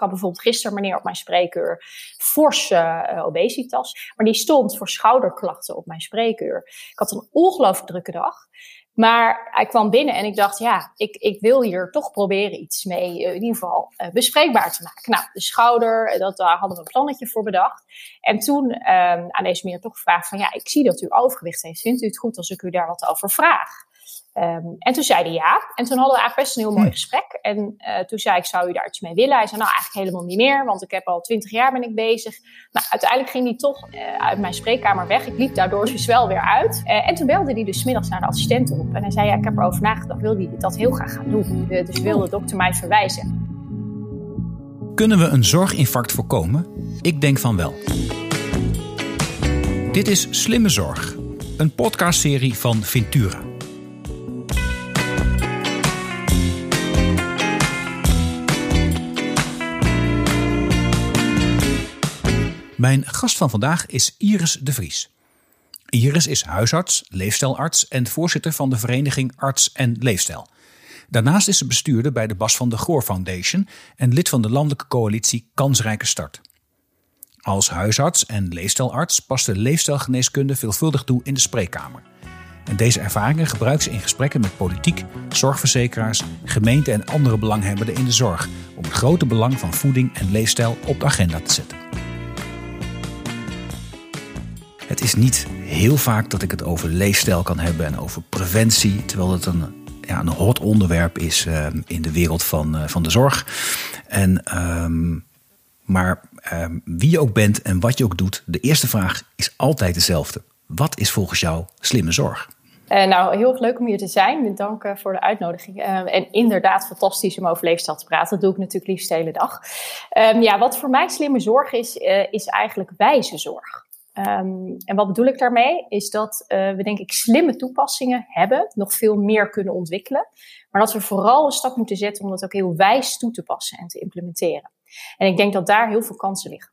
Ik had bijvoorbeeld gisteren meneer op mijn spreekuur forse uh, obesitas, maar die stond voor schouderklachten op mijn spreekuur. Ik had een ongelooflijk drukke dag. Maar hij kwam binnen en ik dacht, ja, ik, ik wil hier toch proberen iets mee, in ieder geval uh, bespreekbaar te maken. Nou, de schouder, dat, daar hadden we een plannetje voor bedacht. En toen um, aan deze meneer toch gevraagd van, ja, ik zie dat u overgewicht heeft. Vindt u het goed als ik u daar wat over vraag? Um, en toen zei hij ja. En toen hadden we eigenlijk best een heel mooi hm. gesprek. En uh, toen zei ik, zou u daar iets mee willen? Hij zei, nou eigenlijk helemaal niet meer, want ik heb al twintig jaar ben ik bezig. Nou, uiteindelijk ging hij toch uh, uit mijn spreekkamer weg. Ik liep daardoor dus wel weer uit. Uh, en toen belde hij dus middags naar de assistent op. En hij zei, ja, ik heb erover nagedacht, wil hij dat heel graag gaan doen. dus wil de dokter mij verwijzen. Kunnen we een zorginfarct voorkomen? Ik denk van wel. Dit is Slimme Zorg, een podcastserie van Ventura. Mijn gast van vandaag is Iris de Vries. Iris is huisarts, leefstijlarts en voorzitter van de vereniging Arts en Leefstijl. Daarnaast is ze bestuurder bij de Bas van de Goor Foundation en lid van de landelijke coalitie Kansrijke Start. Als huisarts en leefstijlarts past de leefstijlgeneeskunde veelvuldig toe in de spreekkamer. En deze ervaringen gebruikt ze in gesprekken met politiek, zorgverzekeraars, gemeenten en andere belanghebbenden in de zorg om het grote belang van voeding en leefstijl op de agenda te zetten. Het is niet heel vaak dat ik het over leefstijl kan hebben en over preventie, terwijl het een, ja, een hot onderwerp is uh, in de wereld van, uh, van de zorg. En, um, maar uh, wie je ook bent en wat je ook doet, de eerste vraag is altijd dezelfde. Wat is volgens jou slimme zorg? Uh, nou, heel erg leuk om hier te zijn. Dank uh, voor de uitnodiging. En inderdaad, fantastisch om over leefstijl te praten. Dat doe ik natuurlijk liefst de hele dag. Ja, wat voor mij slimme zorg is, is eigenlijk wijze zorg. Um, en wat bedoel ik daarmee? Is dat uh, we denk ik slimme toepassingen hebben, nog veel meer kunnen ontwikkelen. Maar dat we vooral een stap moeten zetten om dat ook heel wijs toe te passen en te implementeren. En ik denk dat daar heel veel kansen liggen.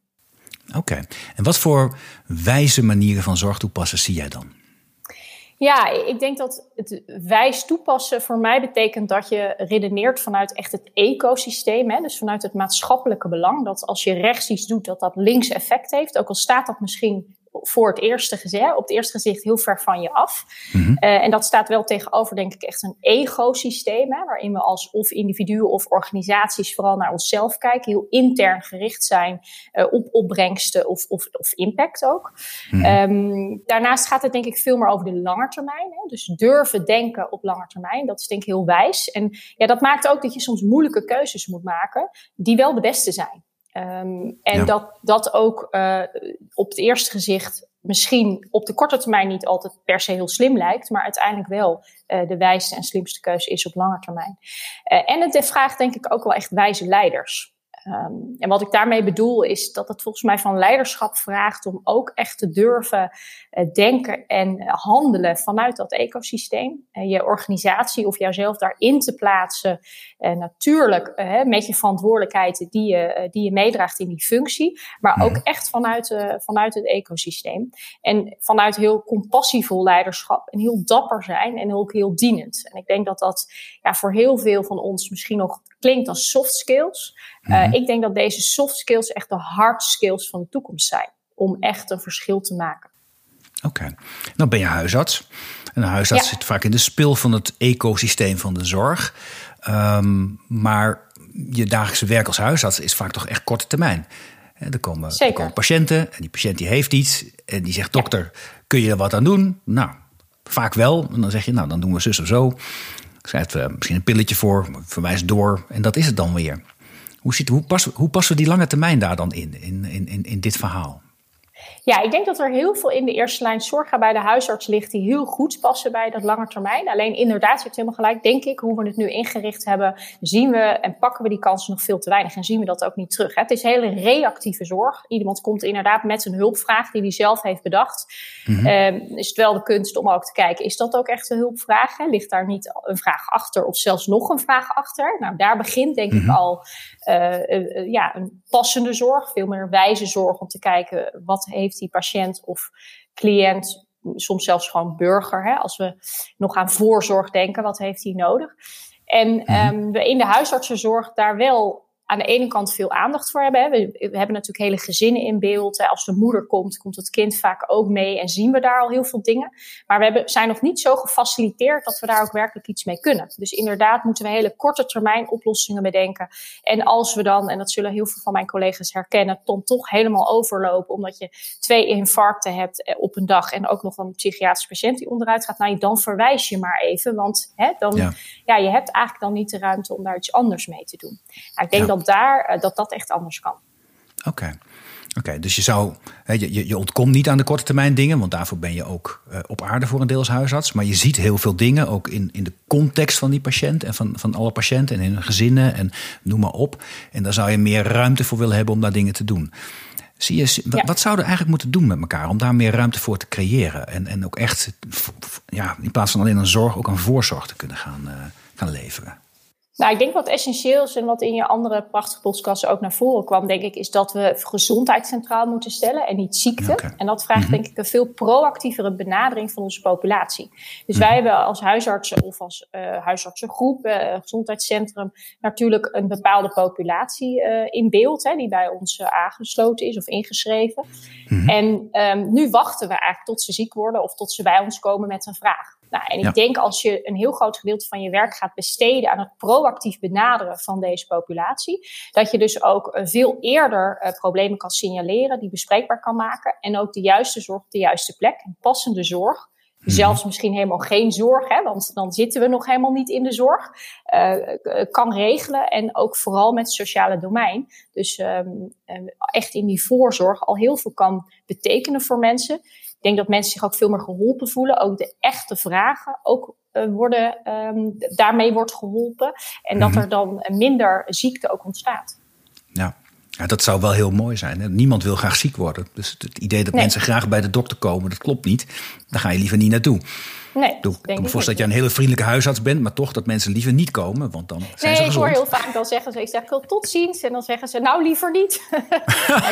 Oké, en wat voor wijze manieren van zorg toepassen zie jij dan? Ja, ik denk dat het wijs toepassen voor mij betekent dat je redeneert vanuit echt het ecosysteem. Hè? Dus vanuit het maatschappelijke belang. Dat als je rechts iets doet, dat dat links effect heeft. Ook al staat dat misschien voor het eerste gezicht, op het eerste gezicht heel ver van je af. Mm en dat staat wel tegenover, denk ik, echt een egosysteem, hè, waarin we als of individuen of organisaties vooral naar onszelf kijken, heel intern gericht zijn uh, op opbrengsten of, of, of impact ook. Mm um, daarnaast gaat het denk ik veel meer over de lange termijn. Hè, dus durven denken op lange termijn, dat is denk ik heel wijs. En ja, dat maakt ook dat je soms moeilijke keuzes moet maken, die wel de beste zijn. Um, en dat dat ook uh, op het eerste gezicht misschien op de korte termijn niet altijd per se heel slim lijkt, maar uiteindelijk wel uh, de wijste en slimste keuze is op lange termijn. Uh, en het vraagt denk ik ook wel echt wijze leiders. Um, en wat ik daarmee bedoel is dat het volgens mij van leiderschap vraagt om ook echt te durven uh, denken en handelen vanuit dat ecosysteem. Uh, je organisatie of jouzelf daarin te plaatsen. Uh, natuurlijk met je verantwoordelijkheid die je, die je meedraagt in die functie. Maar ook echt vanuit, vanuit het ecosysteem. En vanuit heel compassievol leiderschap en heel dapper zijn en ook heel dienend. En ik denk dat dat ja, voor heel veel van ons misschien nog klinkt als soft skills. Uh, ik denk dat deze soft skills echt de hard skills van de toekomst zijn. Om echt een verschil te maken. Oké, okay. nou ben je huisarts. En een huisarts zit vaak in de spil van het ecosysteem van de zorg. Um, maar je dagelijkse werk als huisarts is vaak toch echt korte termijn. Er komen, er komen, patiënten en die patiënt die heeft iets. En die zegt, dokter, kun je er wat aan doen? Nou, vaak wel. En dan zeg je, nou, dan doen we zus of zo. Schrijft uh, misschien een pilletje voor, verwijst door. En dat is het dan weer. Hoe, ziet, hoe, passen, hoe passen we die lange termijn daar dan in, in, in, in dit verhaal? Ja, ik denk dat er heel veel in de eerste lijn zorg bij de huisarts ligt die heel goed passen bij dat lange termijn. Alleen inderdaad, je hebt helemaal gelijk, denk ik, hoe we het nu ingericht hebben, zien we en pakken we die kansen nog veel te weinig en zien we dat ook niet terug. Het is hele reactieve zorg. Iemand komt inderdaad met een hulpvraag die hij zelf heeft bedacht. Mm -hmm. is het wel de kunst om ook te kijken, is dat ook echt een hulpvraag? Hè? Ligt daar niet een vraag achter of zelfs nog een vraag achter? Nou, daar begint denk ik mhm. al uh, uh, ja, een passende zorg, veel meer wijze zorg om te kijken wat heeft die patiënt of cliënt, soms zelfs gewoon burger, hè, als we nog aan voorzorg denken, wat heeft hij nodig? En um, we in de huisartsenzorg daar wel aan de ene kant veel aandacht voor hebben. We, we hebben natuurlijk hele gezinnen in beeld. Als de moeder komt, komt het kind vaak ook mee en zien we daar al heel veel dingen. Maar we hebben, zijn nog niet zo gefaciliteerd dat we daar ook werkelijk iets mee kunnen. Dus inderdaad moeten we hele korte termijn oplossingen bedenken. En als we dan, en dat zullen heel veel van mijn collega's herkennen, dan toch helemaal overlopen omdat je twee infarcten hebt eh, op een dag en ook nog een psychiatrische patiënt die onderuit gaat, nou, dan verwijs je maar even. Want hè, dan, ja. ja. je hebt eigenlijk dan niet de ruimte om daar iets anders mee te doen. Nou, ik denk dat, daar, eh, dat dat echt anders kan. Oké. Oké, dus je zou, je, je ontkomt niet aan de korte termijn dingen, want daarvoor ben je ook uh, op aarde voor een deel als huisarts. Maar je ziet heel veel dingen, ook in, in de context van die patiënt en van, van alle patiënten en in hun gezinnen en noem maar op. En daar zou je meer ruimte voor willen hebben om daar dingen te doen. Zie je, wat zouden we eigenlijk moeten doen met elkaar om daar meer ruimte voor te creëren? En, en ook echt, ja, in plaats van alleen een zorg, ook een voorzorg te kunnen gaan, uh, gaan leveren. Nou, ik denk wat essentieel is en wat in je andere prachtige podcasts ook naar voren kwam, denk ik, is dat we gezondheid centraal moeten stellen en niet ziekte. En dat vraagt mhm. denk ik een veel proactievere benadering van onze populatie. Dus wij mhm. hebben als huisartsen of als uh, huisartsengroep, uh, gezondheidscentrum, natuurlijk een bepaalde populatie uh, in beeld, hè, die bij ons aangesloten is of ingeschreven. Mhm. En um, nu wachten we eigenlijk tot ze ziek worden of tot ze bij ons komen met een vraag. Nou, en ik denk als je een heel groot gedeelte van je werk gaat besteden aan het proactief benaderen van deze populatie, dat je dus ook uh, veel eerder uh, problemen kan signaleren, die bespreekbaar kan maken en ook de juiste zorg op de juiste plek, en passende zorg. Mhm. Zelfs misschien helemaal geen zorg, hè, want dan zitten we nog helemaal niet in de zorg. Uh, kan regelen en ook vooral met het sociale domein. Dus um, echt in die voorzorg al heel veel kan betekenen voor mensen. Ik denk dat mensen zich ook veel meer geholpen voelen. Ook de echte vragen ook uh, worden, um, daarmee wordt geholpen. En dat mhm. er dan minder ziekte ook ontstaat. Ja. Ja, dat zou wel heel mooi zijn. Hè? Niemand wil graag ziek worden. Dus het idee dat mensen graag bij de dokter komen, dat klopt niet. Daar ga je liever niet naartoe. Nee, ik kan me voorstellen dat je een hele vriendelijke huisarts bent, maar toch dat mensen liever niet komen, want dan zijn nee, ik hoor heel vaak dan zeggen ze, ik zeg tot ziens, en dan zeggen ze, nou liever niet.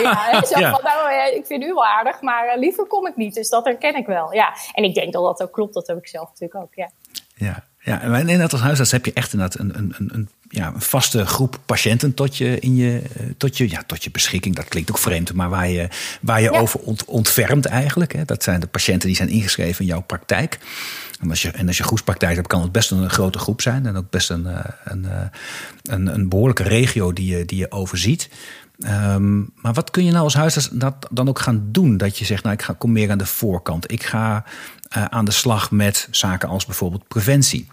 ja, zo ja. Van, nou, ik vind u wel aardig, maar eh, liever kom ik niet. Dus dat herken ik wel, ja. En ik denk dat dat ook klopt, dat heb ik zelf natuurlijk ook, ja. Ja, ja, en inderdaad als huisarts heb je echt inderdaad een, een, een, ja, een vaste groep patiënten tot je, in je, eh, tot, je, ja, tot je beschikking. Dat klinkt ook vreemd, maar waar je, waar je over ont, ontfermt eigenlijk. Hè. Dat zijn de patiënten die zijn ingeschreven in jouw praktijk. En als je, en als je groepspraktijk hebt, kan het best een grote groep zijn. En ook best een, eh, een, eh, een, een behoorlijke regio die je, die je overziet. Um, maar wat kun je nou als huisarts dat dan ook gaan doen? Dat je zegt, nou ik ga, kom meer aan de voorkant. Ik ga uh, aan de slag met zaken als bijvoorbeeld preventie.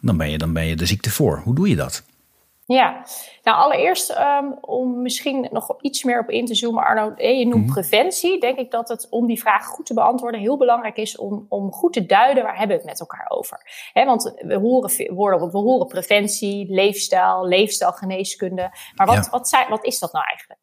Dan ben je, dan ben je de ziekte voor. Hoe doe je dat? Ja, nou allereerst um, om misschien nog iets meer op in te zoomen, Arno, je noemt mhm. preventie. Denk ik dat het om die vraag goed te beantwoorden heel belangrijk is om, om goed te duiden waar hebben we het met elkaar over. He, want we horen, woorden, we horen preventie, leefstijl, leefstijlgeneeskunde. Maar wat, wat, wat is dat nou eigenlijk?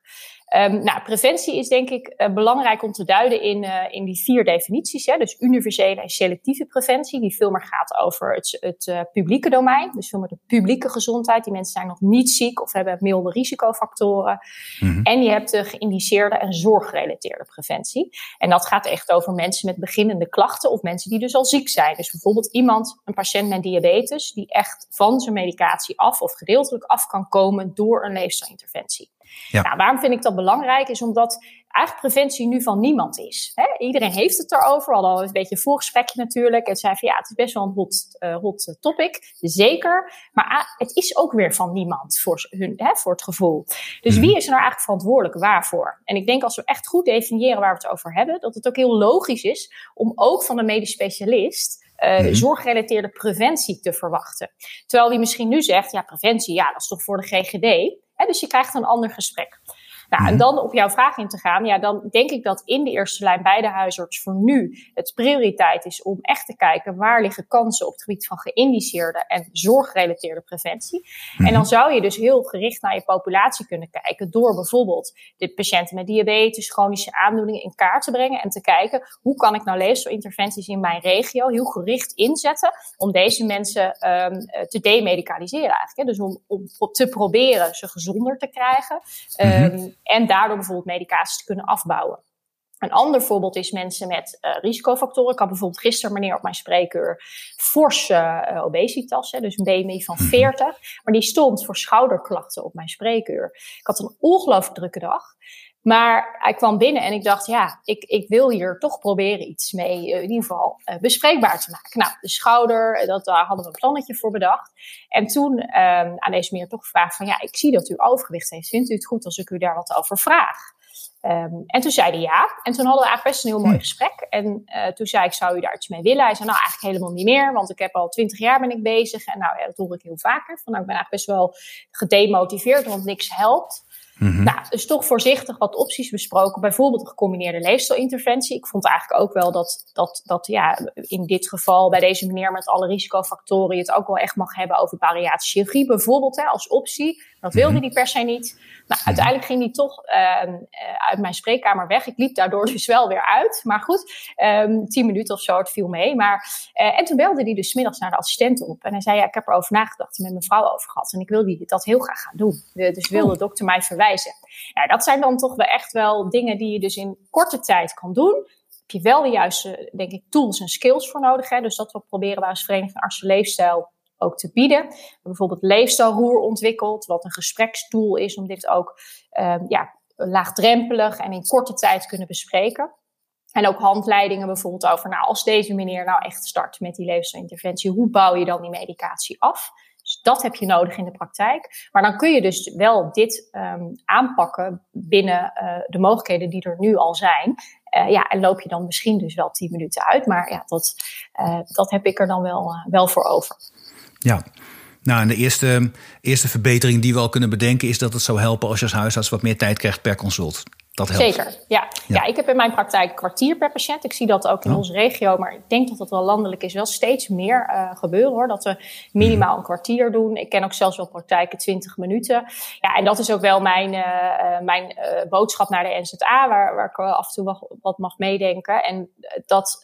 Um, nou, preventie is denk ik uh, belangrijk om te duiden in, uh, in die vier definities. Hè? Dus universele en selectieve preventie, die veel meer gaat over het, het uh, publieke domein. Dus veel meer de publieke gezondheid. Die mensen zijn nog niet ziek of hebben milde risicofactoren. Mm -hmm. En je hebt de geïndiceerde en zorggerelateerde preventie. En dat gaat echt over mensen met beginnende klachten of mensen die dus al ziek zijn. Dus bijvoorbeeld iemand, een patiënt met diabetes, die echt van zijn medicatie af of gedeeltelijk af kan komen door een leefstijlinterventie. Ja. Nou, waarom vind ik dat belangrijk? Is omdat eigenlijk preventie nu van niemand is. Hè? Iedereen heeft het erover. We hadden al een beetje een voorgesprekje natuurlijk. En zei van ja, het is best wel een hot, uh, hot topic. Zeker. Maar ah, het is ook weer van niemand voor, hun, hè, voor het gevoel. Dus mhm. wie is er nou eigenlijk verantwoordelijk waarvoor? En ik denk als we echt goed definiëren waar we het over hebben, dat het ook heel logisch is om ook van een medisch specialist uh, zorggerelateerde preventie te verwachten. Terwijl die misschien nu zegt, ja, preventie, ja, dat is toch voor de GGD. Dus je krijgt een ander gesprek. Nou, en mhm. dan op jouw vraag in te gaan, ja, dan denk ik dat in de eerste lijn bij de huisarts voor nu het prioriteit is om echt te kijken waar liggen kansen op het gebied van geïndiceerde en zorggerelateerde preventie. En dan mhm. zou je dus heel gericht naar je populatie kunnen kijken door bijvoorbeeld de patiënten met diabetes, chronische aandoeningen in kaart te brengen en te kijken hoe kan ik nou leefstijlinterventies in mijn regio heel gericht inzetten om deze mensen um, te demedicaliseren eigenlijk. Hè? Dus om, om te proberen ze gezonder te krijgen. Um, en daardoor bijvoorbeeld medicatie te kunnen afbouwen. Een ander voorbeeld is mensen met uh, risicofactoren. Ik had bijvoorbeeld gisteren meneer op mijn spreekuur forse uh, obesitas, hè, dus een BMI van 40. Mhm. Maar die stond voor schouderklachten op mijn spreekuur. Ik had een ongelooflijk drukke dag. Maar hij kwam binnen en ik dacht, ja, ik, ik wil hier toch proberen iets mee, uh, in ieder geval uh, bespreekbaar te maken. Nou, de schouder, dat, daar hadden we een plannetje voor bedacht. En toen um, aan deze meneer toch gevraagd van, ja, ik zie dat u overgewicht heeft. Vindt u het goed als ik u daar wat over vraag? Um, en toen zei hij ja. En toen hadden we eigenlijk best een heel mooi hm. gesprek. En uh, toen zei ik, zou u daar iets mee willen? Hij zei, nou eigenlijk helemaal niet meer. Want ik heb al twintig jaar ben ik bezig. En nou ja, dat hoor ik heel vaker. Van, nou, ik ben eigenlijk best wel gedemotiveerd, want niks helpt. Mm-hmm. Nou, dus toch voorzichtig wat opties besproken. Bijvoorbeeld een gecombineerde leefstijlinterventie. Ik vond eigenlijk ook wel dat, dat, dat ja, in dit geval bij deze meneer met alle risicofactoren je het ook wel echt mag hebben over bariatrische chirurgie bijvoorbeeld hè, als optie. Dat wilde hij mm-hmm. per se niet. Nou, uiteindelijk ging hij toch uh, uit mijn spreekkamer weg. Ik liep daardoor dus wel weer uit. Maar goed, um, tien minuten of zo, het viel mee. Maar, uh, en toen belde hij dus middags naar de assistent op. En hij zei, ja, ik heb erover nagedacht en met mijn vrouw over gehad. En ik wil dat heel graag gaan doen. Dus wil de dokter mij verwijzen. Ja, dat zijn dan toch wel echt wel dingen die je dus in korte tijd kan doen heb je wel de juiste, denk ik, tools en skills voor nodig. Hè? Dus dat we proberen wij als Vereniging Artsen Leefstijl ook te bieden. Bijvoorbeeld leefstijlroer ontwikkeld, wat een gesprekstoel is om dit ook um, ja, laagdrempelig en in korte tijd kunnen bespreken. En ook handleidingen bijvoorbeeld over, nou, als deze meneer nou echt start met die leefstijlinterventie, hoe bouw je dan die medicatie af? Dat heb je nodig in de praktijk. Maar dan kun je dus wel dit um, aanpakken binnen uh, de mogelijkheden die er nu al zijn. Uh, ja, en loop je dan misschien dus wel tien minuten uit. Maar ja, dat, uh, dat heb ik er dan wel, wel voor over. Ja. Nou, en de eerste, eerste verbetering die we al kunnen bedenken is dat het zou helpen als je als huisarts wat meer tijd krijgt per consult. Dat helpt. Zeker, ja. ja. ik heb in mijn praktijk kwartier per patiënt. Ik zie dat ook in oh. onze regio, maar ik denk dat dat wel landelijk is wel steeds meer uh, gebeuren hoor. Dat we minimaal mhm. een kwartier doen. Ik ken ook zelfs wel praktijken 20 minuten. Ja, en dat is ook wel mijn, uh, mijn uh, boodschap naar de NZA, waar, waar ik af en toe wat, wat mag meedenken. En dat,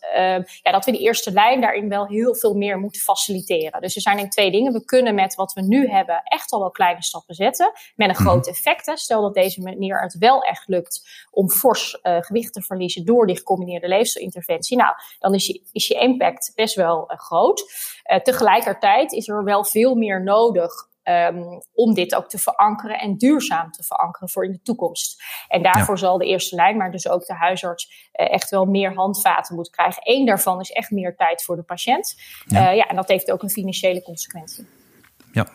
ja, dat we die eerste lijn daarin wel heel veel meer moeten faciliteren. Dus er zijn denk ik twee dingen. We kunnen met wat we nu hebben echt al wel kleine stappen zetten. Met een mhm. groot effect. Stel dat deze manier het wel echt lukt om fors uh, gewicht te verliezen door die gecombineerde leefstijlinterventie. Nou, dan is je, is je impact best wel uh, groot. Uh, tegelijkertijd is er wel veel meer nodig Um, om dit ook te verankeren en duurzaam te verankeren voor in de toekomst. En daarvoor zal de eerste lijn, maar dus ook de huisarts, uh, echt wel meer handvaten moeten krijgen. Eén daarvan is echt meer tijd voor de patiënt. Ja. Uh, ja, en dat heeft ook een financiële consequentie. Ja,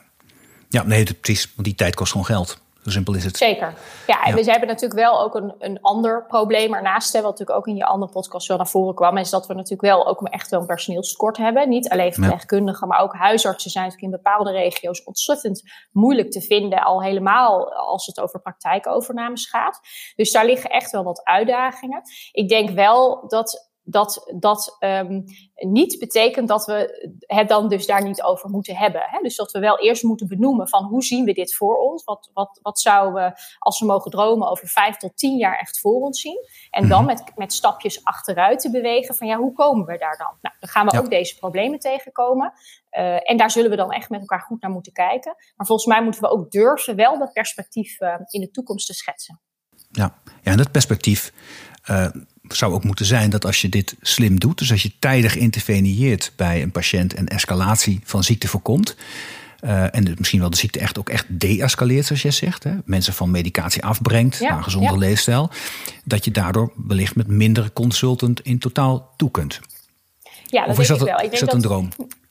ja nee, precies. Want die tijd kost gewoon geld. Zo simpel is het. Zeker. Ja, en we hebben natuurlijk wel ook een, een ander probleem ernaast. Wat natuurlijk ook in je andere podcast wel naar voren kwam. Is dat we natuurlijk wel ook echt wel een personeelstekort hebben. Niet alleen verpleegkundigen, maar ook huisartsen zijn natuurlijk in bepaalde regio's ontzettend moeilijk te vinden. Al helemaal als het over praktijkovernames gaat. Dus daar liggen echt wel wat uitdagingen. Ik denk wel dat dat dat um, niet betekent dat we het dan dus daar niet over moeten hebben. Hè? Dus dat we wel eerst moeten benoemen van hoe zien we dit voor ons? Wat, wat, wat zouden we, als we mogen dromen, over vijf tot tien jaar echt voor ons zien? En dan mhm. met, met stapjes achteruit te bewegen van ja, hoe komen we daar dan? Nou, dan gaan we ook deze problemen tegenkomen. Uh, en daar zullen we dan echt met elkaar goed naar moeten kijken. Maar volgens mij moeten we ook durven wel dat perspectief uh, in de toekomst te schetsen. Ja, ja en dat perspectief uh, zou ook moeten zijn dat als je dit slim doet, dus als je tijdig interveneert bij een patiënt en escalatie van ziekte voorkomt. Uh, en misschien wel de ziekte echt ook echt deescaleert, zoals jij zegt. Hè? Mensen van medicatie afbrengt naar een gezonde leefstijl. Dat je daardoor wellicht met minder consultant in totaal toe kunt. Ja, dat of is dat, wel. Ik is dat een droom?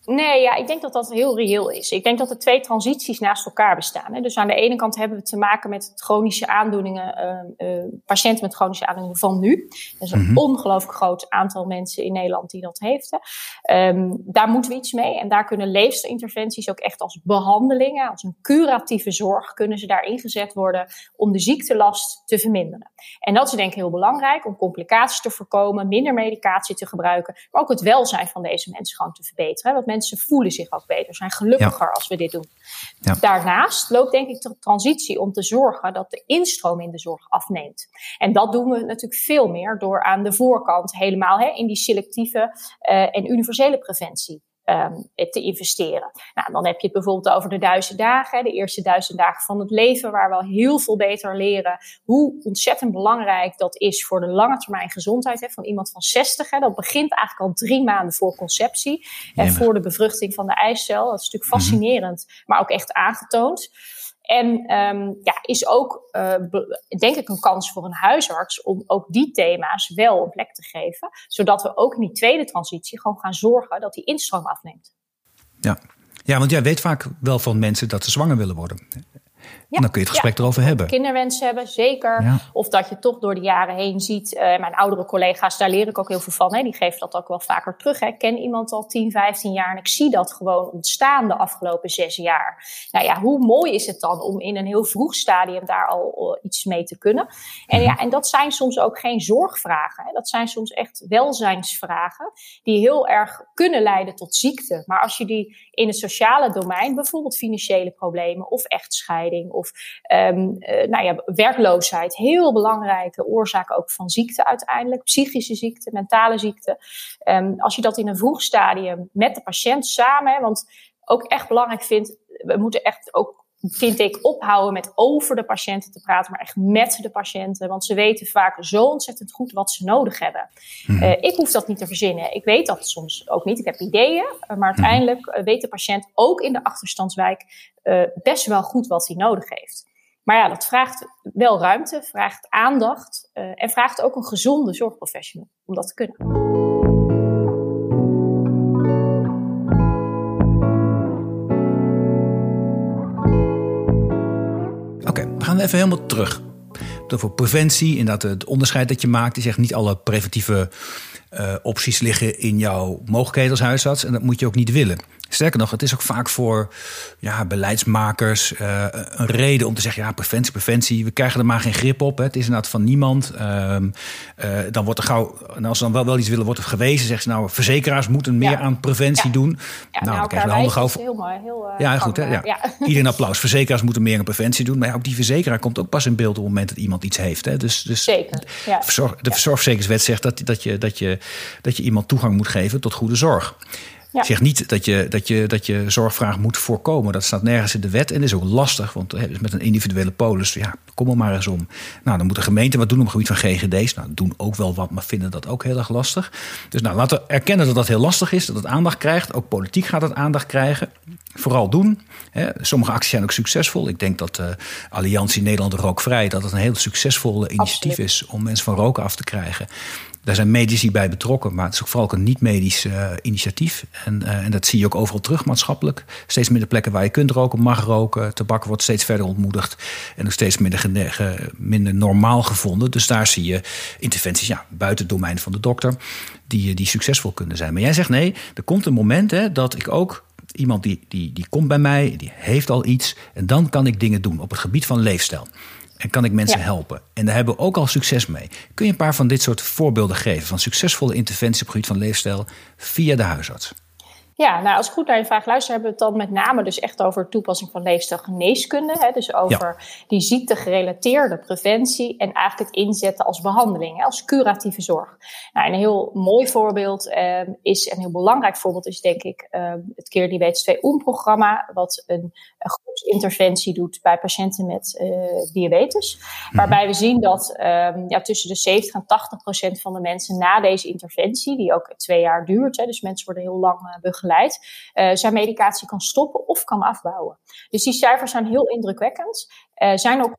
Nee, ja, ik denk dat dat heel reëel is. Ik denk dat er twee transities naast elkaar bestaan. Hè. Dus aan de ene kant hebben we te maken met chronische aandoeningen, uh, uh, patiënten met chronische aandoeningen van nu. Er is een mm -hmm. ongelooflijk groot aantal mensen in Nederland die dat heeft. Um, daar moeten we iets mee. En daar kunnen leefstijlinterventies ook echt als behandelingen, als een curatieve zorg, kunnen ze daar ingezet worden om de ziektelast te verminderen. En dat is denk ik heel belangrijk om complicaties te voorkomen, minder medicatie te gebruiken, maar ook het welzijn van deze mensen gewoon te verbeteren. Want mensen voelen zich ook beter, zijn gelukkiger als we dit doen. Ja. Daarnaast loopt denk ik de transitie om te zorgen dat de instroom in de zorg afneemt. En dat doen we natuurlijk veel meer door aan de voorkant helemaal hè, in die selectieve uh, en universele preventie um, te investeren. Nou, dan heb je het bijvoorbeeld over de duizend dagen, de eerste duizend dagen van het leven, waar we al heel veel beter leren hoe ontzettend belangrijk dat is voor de lange termijn gezondheid hè, van iemand van 60. Hè. Dat begint eigenlijk al drie maanden voor conceptie en voor de bevruchting van de eicel. Dat is natuurlijk mhm. fascinerend, maar ook echt aangetoond. En um, ja, is ook, uh, denk ik, een kans voor een huisarts om ook die thema's wel een plek te geven. Zodat we ook in die tweede transitie gewoon gaan zorgen dat die instroom afneemt. Ja. ja, want jij weet vaak wel van mensen dat ze zwanger willen worden. Ja, dan kun je het gesprek erover hebben. Kinderwens hebben, zeker. Of dat je toch door de jaren heen ziet. Uh, mijn oudere collega's, daar leer ik ook heel veel van. Hè. Die geven dat ook wel vaker terug. Hè. Ik ken iemand al 10, 15 jaar en ik zie dat gewoon ontstaan de afgelopen zes jaar. Nou ja, hoe mooi is het dan om in een heel vroeg stadium daar al iets mee te kunnen? En, ja, mhm. en dat zijn soms ook geen zorgvragen. Hè. Dat zijn soms echt welzijnsvragen die heel erg kunnen leiden tot ziekte. Maar als je die in het sociale domein, bijvoorbeeld financiële problemen of echtscheiding of um, nou ja, werkloosheid. Heel belangrijke oorzaak ook van ziekte uiteindelijk. Psychische ziekte, mentale ziekte. Um, als je dat in een vroeg stadium met de patiënt samen, want ook echt belangrijk vindt, we moeten echt ook vind ik, ophouden met over de patiënten te praten, maar echt met de patiënten. Want ze weten vaak zo ontzettend goed wat ze nodig hebben. Mhm. Eh, ik hoef dat niet te verzinnen. Ik weet dat soms ook niet. Ik heb ideeën, eh, maar uiteindelijk uh, weet de patiënt ook in de achterstandswijk best wel goed wat hij nodig heeft. Maar ja, dat vraagt wel ruimte, vraagt aandacht en vraagt ook een gezonde zorgprofessional om dat te kunnen. Even helemaal terug. Voor preventie, inderdaad het onderscheid dat je maakt. Je zegt niet alle preventieve uh, opties liggen in jouw mogelijkheden als huisarts. En dat moet je ook niet willen. Sterker nog, het is ook vaak voor ja, beleidsmakers uh, een reden om te zeggen: ja, preventie, preventie. We krijgen er maar geen grip op. Hè. Het is inderdaad van niemand. Uh, dan wordt er gauw, en als ze dan wel, wel iets willen, wordt er gewezen. Zeggen ze nou, verzekeraars moeten meer aan preventie doen. Ja, nou, dan krijgen we handen over. Heel mooi, heel, ja, goed. Hè, ja. Iedereen applaus. Verzekeraars moeten meer aan preventie doen. Maar ook die verzekeraar komt ook pas in beeld op het moment dat iemand iets heeft. Hè. Dus, dus Zeker. De zorgverzekeringswet zegt dat, dat, je, dat, je, dat je iemand toegang moet geven tot goede zorg. Ja. zeg niet dat je, dat, je, dat je zorgvraag moet voorkomen. Dat staat nergens in de wet en is ook lastig. Want met een individuele polis, ja, kom er maar eens om. Nou, dan moet de gemeente wat doen op het gebied van GGD's. Nou, doen ook wel wat, maar vinden dat ook heel erg lastig. Dus nou, laten we erkennen dat dat heel lastig is. Dat het aandacht krijgt. Ook politiek gaat het aandacht krijgen. Vooral doen. Sommige acties zijn ook succesvol. Ik denk dat de Alliantie Nederland Rookvrij... dat het een heel succesvol initiatief is... om mensen van roken af te krijgen. Daar zijn medici bij betrokken, maar het is ook vooral een niet-medisch uh, initiatief. En, uh, en, dat zie je ook overal terug maatschappelijk. Steeds minder plekken waar je kunt roken, mag roken. Tabak wordt steeds verder ontmoedigd en ook steeds minder, minder normaal gevonden. Dus daar zie je interventies ja, buiten het domein van de dokter, die, die succesvol kunnen zijn. Maar jij zegt nee, er komt een moment hè, dat ik ook iemand die, die, die komt bij mij, die heeft al iets. En dan kan ik dingen doen op het gebied van leefstijl. En kan ik mensen helpen? En daar hebben we ook al succes mee. Kun je een paar van dit soort voorbeelden geven van succesvolle interventies op het gebied van leefstijl via de huisarts? Ja, nou, als ik goed naar je vraag luister, hebben we het dan met name dus echt over toepassing van leefstijlgeneeskunde. Hè, dus over die ziektegerelateerde preventie en eigenlijk het inzetten als behandeling, hè, als curatieve zorg. Nou, een heel mooi voorbeeld um, is, een heel belangrijk voorbeeld is denk ik um, het Keer Diabetes 2 OEM-programma, wat een groepsinterventie doet bij patiënten met uh, diabetes. Waarbij we zien dat um, ja, tussen de 70 en 80 procent van de mensen na deze interventie, die ook twee jaar duurt, hè, dus mensen worden heel lang uh, begeleid uh, zijn medicatie kan stoppen of kan afbouwen. Dus die cijfers zijn heel indrukwekkend. Zijn ook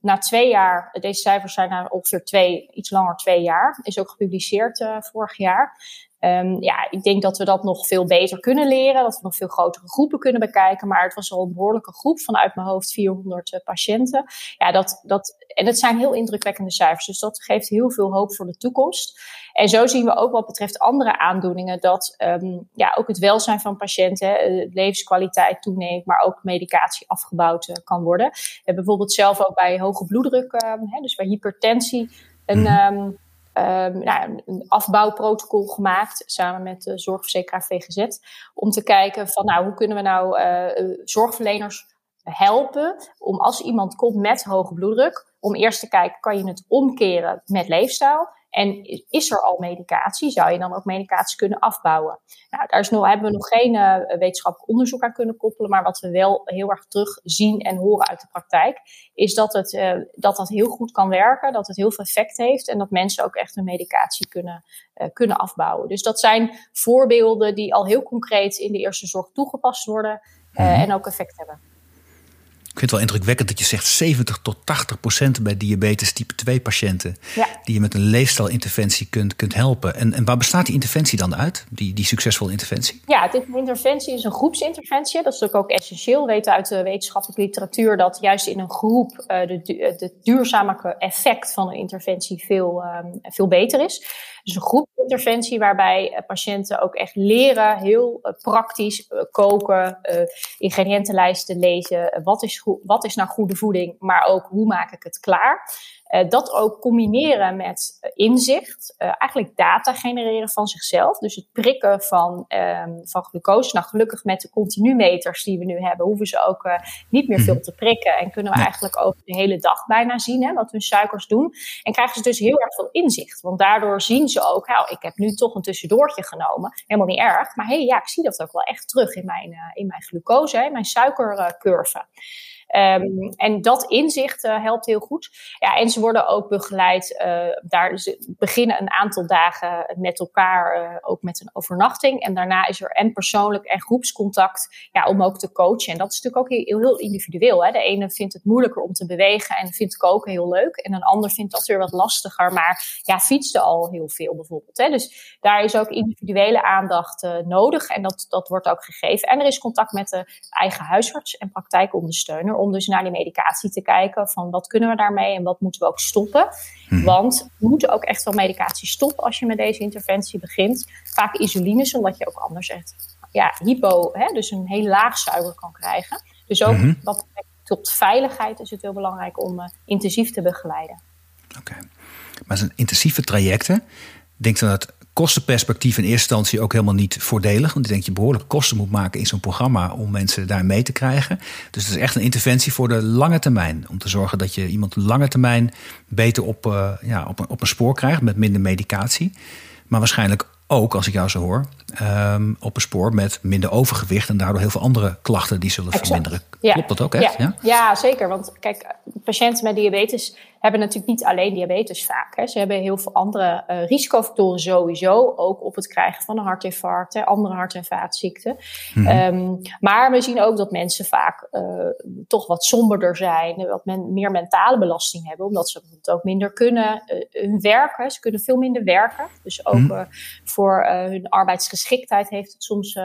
na twee jaar, deze cijfers zijn na ongeveer twee, iets langer twee jaar, is ook gepubliceerd vorig jaar. Um, ja, ik denk dat we dat nog veel beter kunnen leren, dat we nog veel grotere groepen kunnen bekijken. Maar het was al een behoorlijke groep, vanuit mijn hoofd 400 uh, patiënten. Ja, dat, dat, en het zijn heel indrukwekkende cijfers, dus dat geeft heel veel hoop voor de toekomst. En zo zien we ook wat betreft andere aandoeningen dat um, ja, ook het welzijn van patiënten, de levenskwaliteit toeneemt, maar ook medicatie afgebouwd uh, kan worden. We hebben bijvoorbeeld zelf ook bij hoge bloeddruk, um, hè, dus bij hypertensie, een. Um, um, nou, een afbouwprotocol gemaakt samen met de zorgverzekeraar VGZ. Om te kijken van nou, hoe kunnen we nou uh, zorgverleners helpen om als iemand komt met hoge bloeddruk, om eerst te kijken, kan je het omkeren met leefstijl? En is er al medicatie, zou je dan ook medicatie kunnen afbouwen? Nou, daar is nog, hebben we nog geen uh, wetenschappelijk onderzoek aan kunnen koppelen, maar wat we wel heel erg terug zien en horen uit de praktijk, is dat, het, uh, dat dat heel goed kan werken, dat het heel veel effect heeft en dat mensen ook echt hun medicatie kunnen, uh, kunnen afbouwen. Dus dat zijn voorbeelden die al heel concreet in de eerste zorg toegepast worden -hmm. en ook effect hebben. Ik vind het wel indrukwekkend dat je zegt 70 tot 80 procent bij diabetes type 2 patiënten. Ja. Die je met een leefstijlinterventie kunt, kunt helpen. En, en waar bestaat die interventie dan uit, die, die succesvolle interventie? Ja, dit interventie is een groepsinterventie. Dat is natuurlijk ook essentieel. We weten uit de wetenschappelijke literatuur dat juist in een groep uh, de, de duurzame effect van een interventie veel, um, veel beter is. Dus een groepinterventie waarbij eh, patiënten ook echt leren, heel praktisch uh, koken, ingrediëntenlijsten lezen. wat, is wat is nou goede voeding, maar ook hoe maak ik het klaar. Uh, dat ook combineren met uh, inzicht, uh, eigenlijk data genereren van zichzelf. Dus het prikken van, um, van glucose. Nou, gelukkig met de continu-meters die we nu hebben, hoeven ze ook niet meer veel mhm. te prikken. En kunnen we eigenlijk ook de hele dag bijna zien hè, wat hun suikers doen. En krijgen ze dus heel erg veel inzicht. Want daardoor zien ze ook, nou, ik heb nu toch een tussendoortje genomen. Helemaal niet erg. Maar hé, hey, ja, ik zie dat ook wel echt terug in mijn, in mijn glucose, hè, mijn suikercurve. Um, en dat inzicht uh, helpt heel goed. Ja, en ze worden ook begeleid. Uh, daar ze beginnen een aantal dagen met elkaar, uh, ook met een overnachting. En daarna is er en persoonlijk en groepscontact ja, om ook te coachen. En dat is natuurlijk ook heel, heel individueel. Hè. De ene vindt het moeilijker om te bewegen en vindt koken heel leuk. En een ander vindt dat weer wat lastiger. Maar ja, fietste al heel veel bijvoorbeeld. Hè. Dus daar is ook individuele aandacht nodig. En dat, dat wordt ook gegeven. En er is contact met de eigen huisarts en praktijkondersteuner om dus naar die medicatie te kijken van wat kunnen we daarmee en wat moeten we ook stoppen. Hmm. Want we moeten ook echt wel medicatie stoppen als je met deze interventie begint. Vaak insuline, zodat je ook anders echt ja, hypo, hè, dus een heel laag suiker kan krijgen. Dus ook hmm. wat tot veiligheid is het heel belangrijk om uh, intensief te begeleiden. Oké, okay. maar zijn intensieve trajecten. Denk dan dat kostenperspectief in eerste instantie ook helemaal niet voordelig. Want ik denk je behoorlijk kosten moet maken in zo'n programma om mensen daar mee te krijgen. Dus het is echt een interventie voor de lange termijn. Om te zorgen dat je iemand lange termijn beter op, uh, ja, op, een, op een spoor krijgt met minder medicatie. Maar waarschijnlijk ook, als ik jou zo hoor, um, op een spoor met minder overgewicht en daardoor heel veel andere klachten die zullen exact. verminderen. Ja. Klopt dat ook echt? Ja. ja. Ja? zeker. Want kijk, patiënten met diabetes hebben natuurlijk niet alleen diabetes vaak. Hè. Ze hebben heel veel andere uh, risicofactoren sowieso, ook op het krijgen van een hartinfarct, hè, andere hart- en vaatziekten. Mm -hmm. um, maar we zien ook dat mensen vaak uh, toch wat somberder zijn, wat men, meer mentale belasting hebben, omdat ze bijvoorbeeld ook minder kunnen uh, hun werken. Ze kunnen veel minder werken. Dus ook mm -hmm. voor hun arbeidsgeschiktheid heeft het soms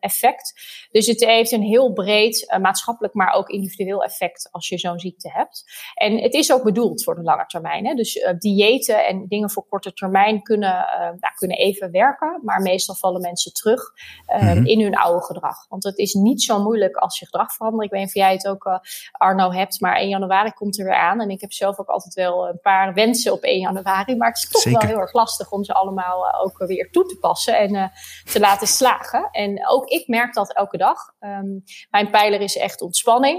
effect. Dus het heeft een heel breed maatschappelijk, maar ook individueel effect als je zo'n ziekte hebt. En het is ook bedoeld voor de lange termijn. Hè. Dus diëten en dingen voor korte termijn kunnen, nou, kunnen even werken, maar meestal vallen mensen terug mm-hmm. in hun oude gedrag. Want het is niet zo moeilijk als je gedrag verandert. Ik weet niet of jij het ook, Arno, hebt, maar 1 januari komt er weer aan. En ik heb zelf ook altijd wel een paar wensen op 1 januari, maar het is toch Zeker. wel heel erg lastig om ze allemaal ook weer toe te passen en te laten slagen. En ook ik merk dat elke dag. Um, mijn pijler is echt ontspanning.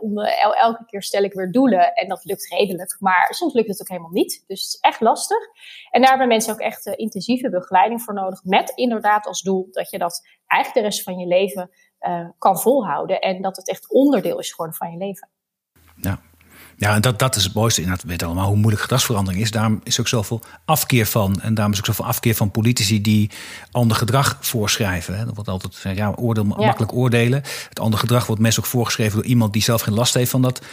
om, el elke keer stel ik weer doelen en dat lukt redelijk maar soms lukt het ook helemaal niet. Dus het is echt lastig. En daar hebben mensen ook echt uh, intensieve begeleiding voor nodig. Met inderdaad als doel dat je dat eigenlijk de rest van je leven kan volhouden. En dat het echt onderdeel is geworden van je leven. Ja. Ja, en dat, dat is het mooiste. Inderdaad, we weten allemaal hoe moeilijk gedragsverandering is. Daarom is ook zoveel afkeer van. En daarom is ook zoveel afkeer van politici die ander gedrag voorschrijven. Dat wordt altijd ja, oordeel, ja. makkelijk oordelen. Het ander gedrag wordt meestal ook voorgeschreven door iemand die zelf geen last heeft van dat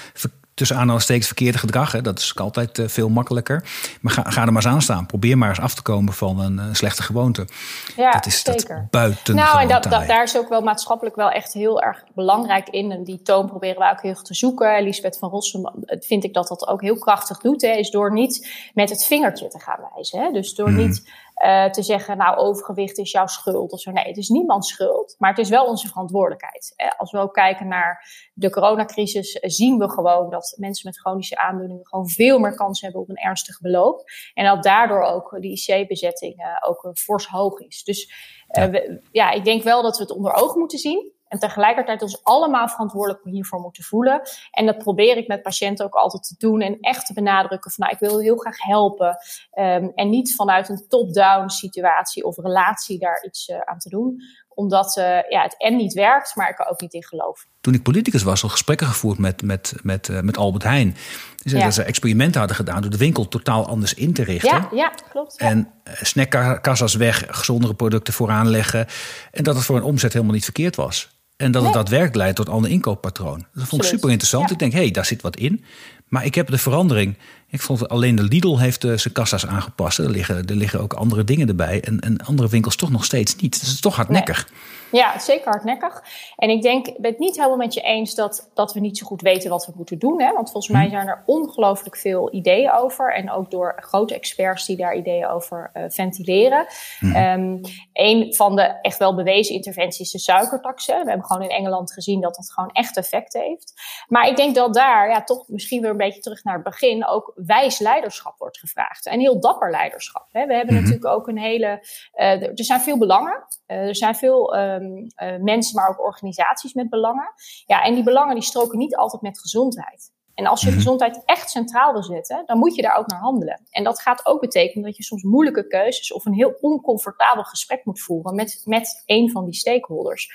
tussen aanhalingstekens verkeerde gedrag. Hè. Dat is altijd uh, veel makkelijker. Maar ga, ga er maar eens aan staan. Probeer maar eens af te komen van een, een slechte gewoonte. Ja, dat is zeker. Dat buiten. Nou, en dat, dat, daar is ook wel maatschappelijk wel echt heel erg belangrijk in. En die toon proberen we ook heel erg te zoeken. Elisabeth van Rossum vind ik dat dat ook heel krachtig doet. Hè, is door niet met het vingertje te gaan wijzen. Hè. Dus door hmm. niet uh, te zeggen, nou, overgewicht is jouw schuld of zo. Nee, het is niemands schuld, maar het is wel onze verantwoordelijkheid. Uh, als we ook kijken naar de coronacrisis, uh, zien we gewoon dat mensen met chronische aandoeningen gewoon veel meer kans hebben op een ernstig beloop. En dat daardoor ook de IC-bezetting ook fors hoog is. Dus ja. We, ja. ik denk wel dat we het onder ogen moeten zien. En tegelijkertijd ons allemaal verantwoordelijk hiervoor moeten voelen. En dat probeer ik met patiënten ook altijd te doen. En echt te benadrukken van nou, ik wil heel graag helpen. Um, en niet vanuit een top-down situatie of relatie daar iets uh, aan te doen omdat uh, ja, het en niet werkt, maar ik er ook niet in geloof. Toen ik politicus was, al gesprekken gevoerd met, met, met, uh, met Albert Heijn. Die zei dat ze experimenten hadden gedaan door de winkel totaal anders in te richten. Ja, ja klopt. Ja. En snackkassa's weg, gezondere producten vooraan leggen. En dat het voor een omzet helemaal niet verkeerd was. En dat het nee. daadwerkelijk leidt tot een ander inkooppatroon. Dat vond ik super interessant. Ja. Ik denk, hé, hey, daar zit wat in. Maar ik heb de verandering. Ik vond alleen de Lidl heeft uh, zijn kassa's aangepast. Er liggen, er liggen ook andere dingen erbij. En, en andere winkels toch nog steeds niet. Dus het is toch hardnekkig. Nee. Ja, zeker hardnekkig. En ik denk, ik ben het niet helemaal met je eens dat, dat we niet zo goed weten wat we moeten doen. Hè? Want volgens mij zijn er ongelooflijk veel ideeën over. En ook door grote experts die daar ideeën over uh, ventileren. Mm. Um, een van de echt wel bewezen interventies is de suikertaxen. We hebben gewoon in Engeland gezien dat dat gewoon echt effect heeft. Maar ik denk dat daar, ja, toch misschien weer een beetje terug naar het begin, ook wijs leiderschap wordt gevraagd. En heel dapper leiderschap. Hè? We hebben mm-hmm. natuurlijk ook een hele. Uh, er zijn veel belangen. Uh, er zijn veel. Uh, uh, mensen, maar ook organisaties met belangen. Ja, en die belangen die stroken niet altijd met gezondheid. En als je mm-hmm. gezondheid echt centraal wil zetten, dan moet je daar ook naar handelen. En dat gaat ook betekenen dat je soms moeilijke keuzes of een heel oncomfortabel gesprek moet voeren met, met een van die stakeholders.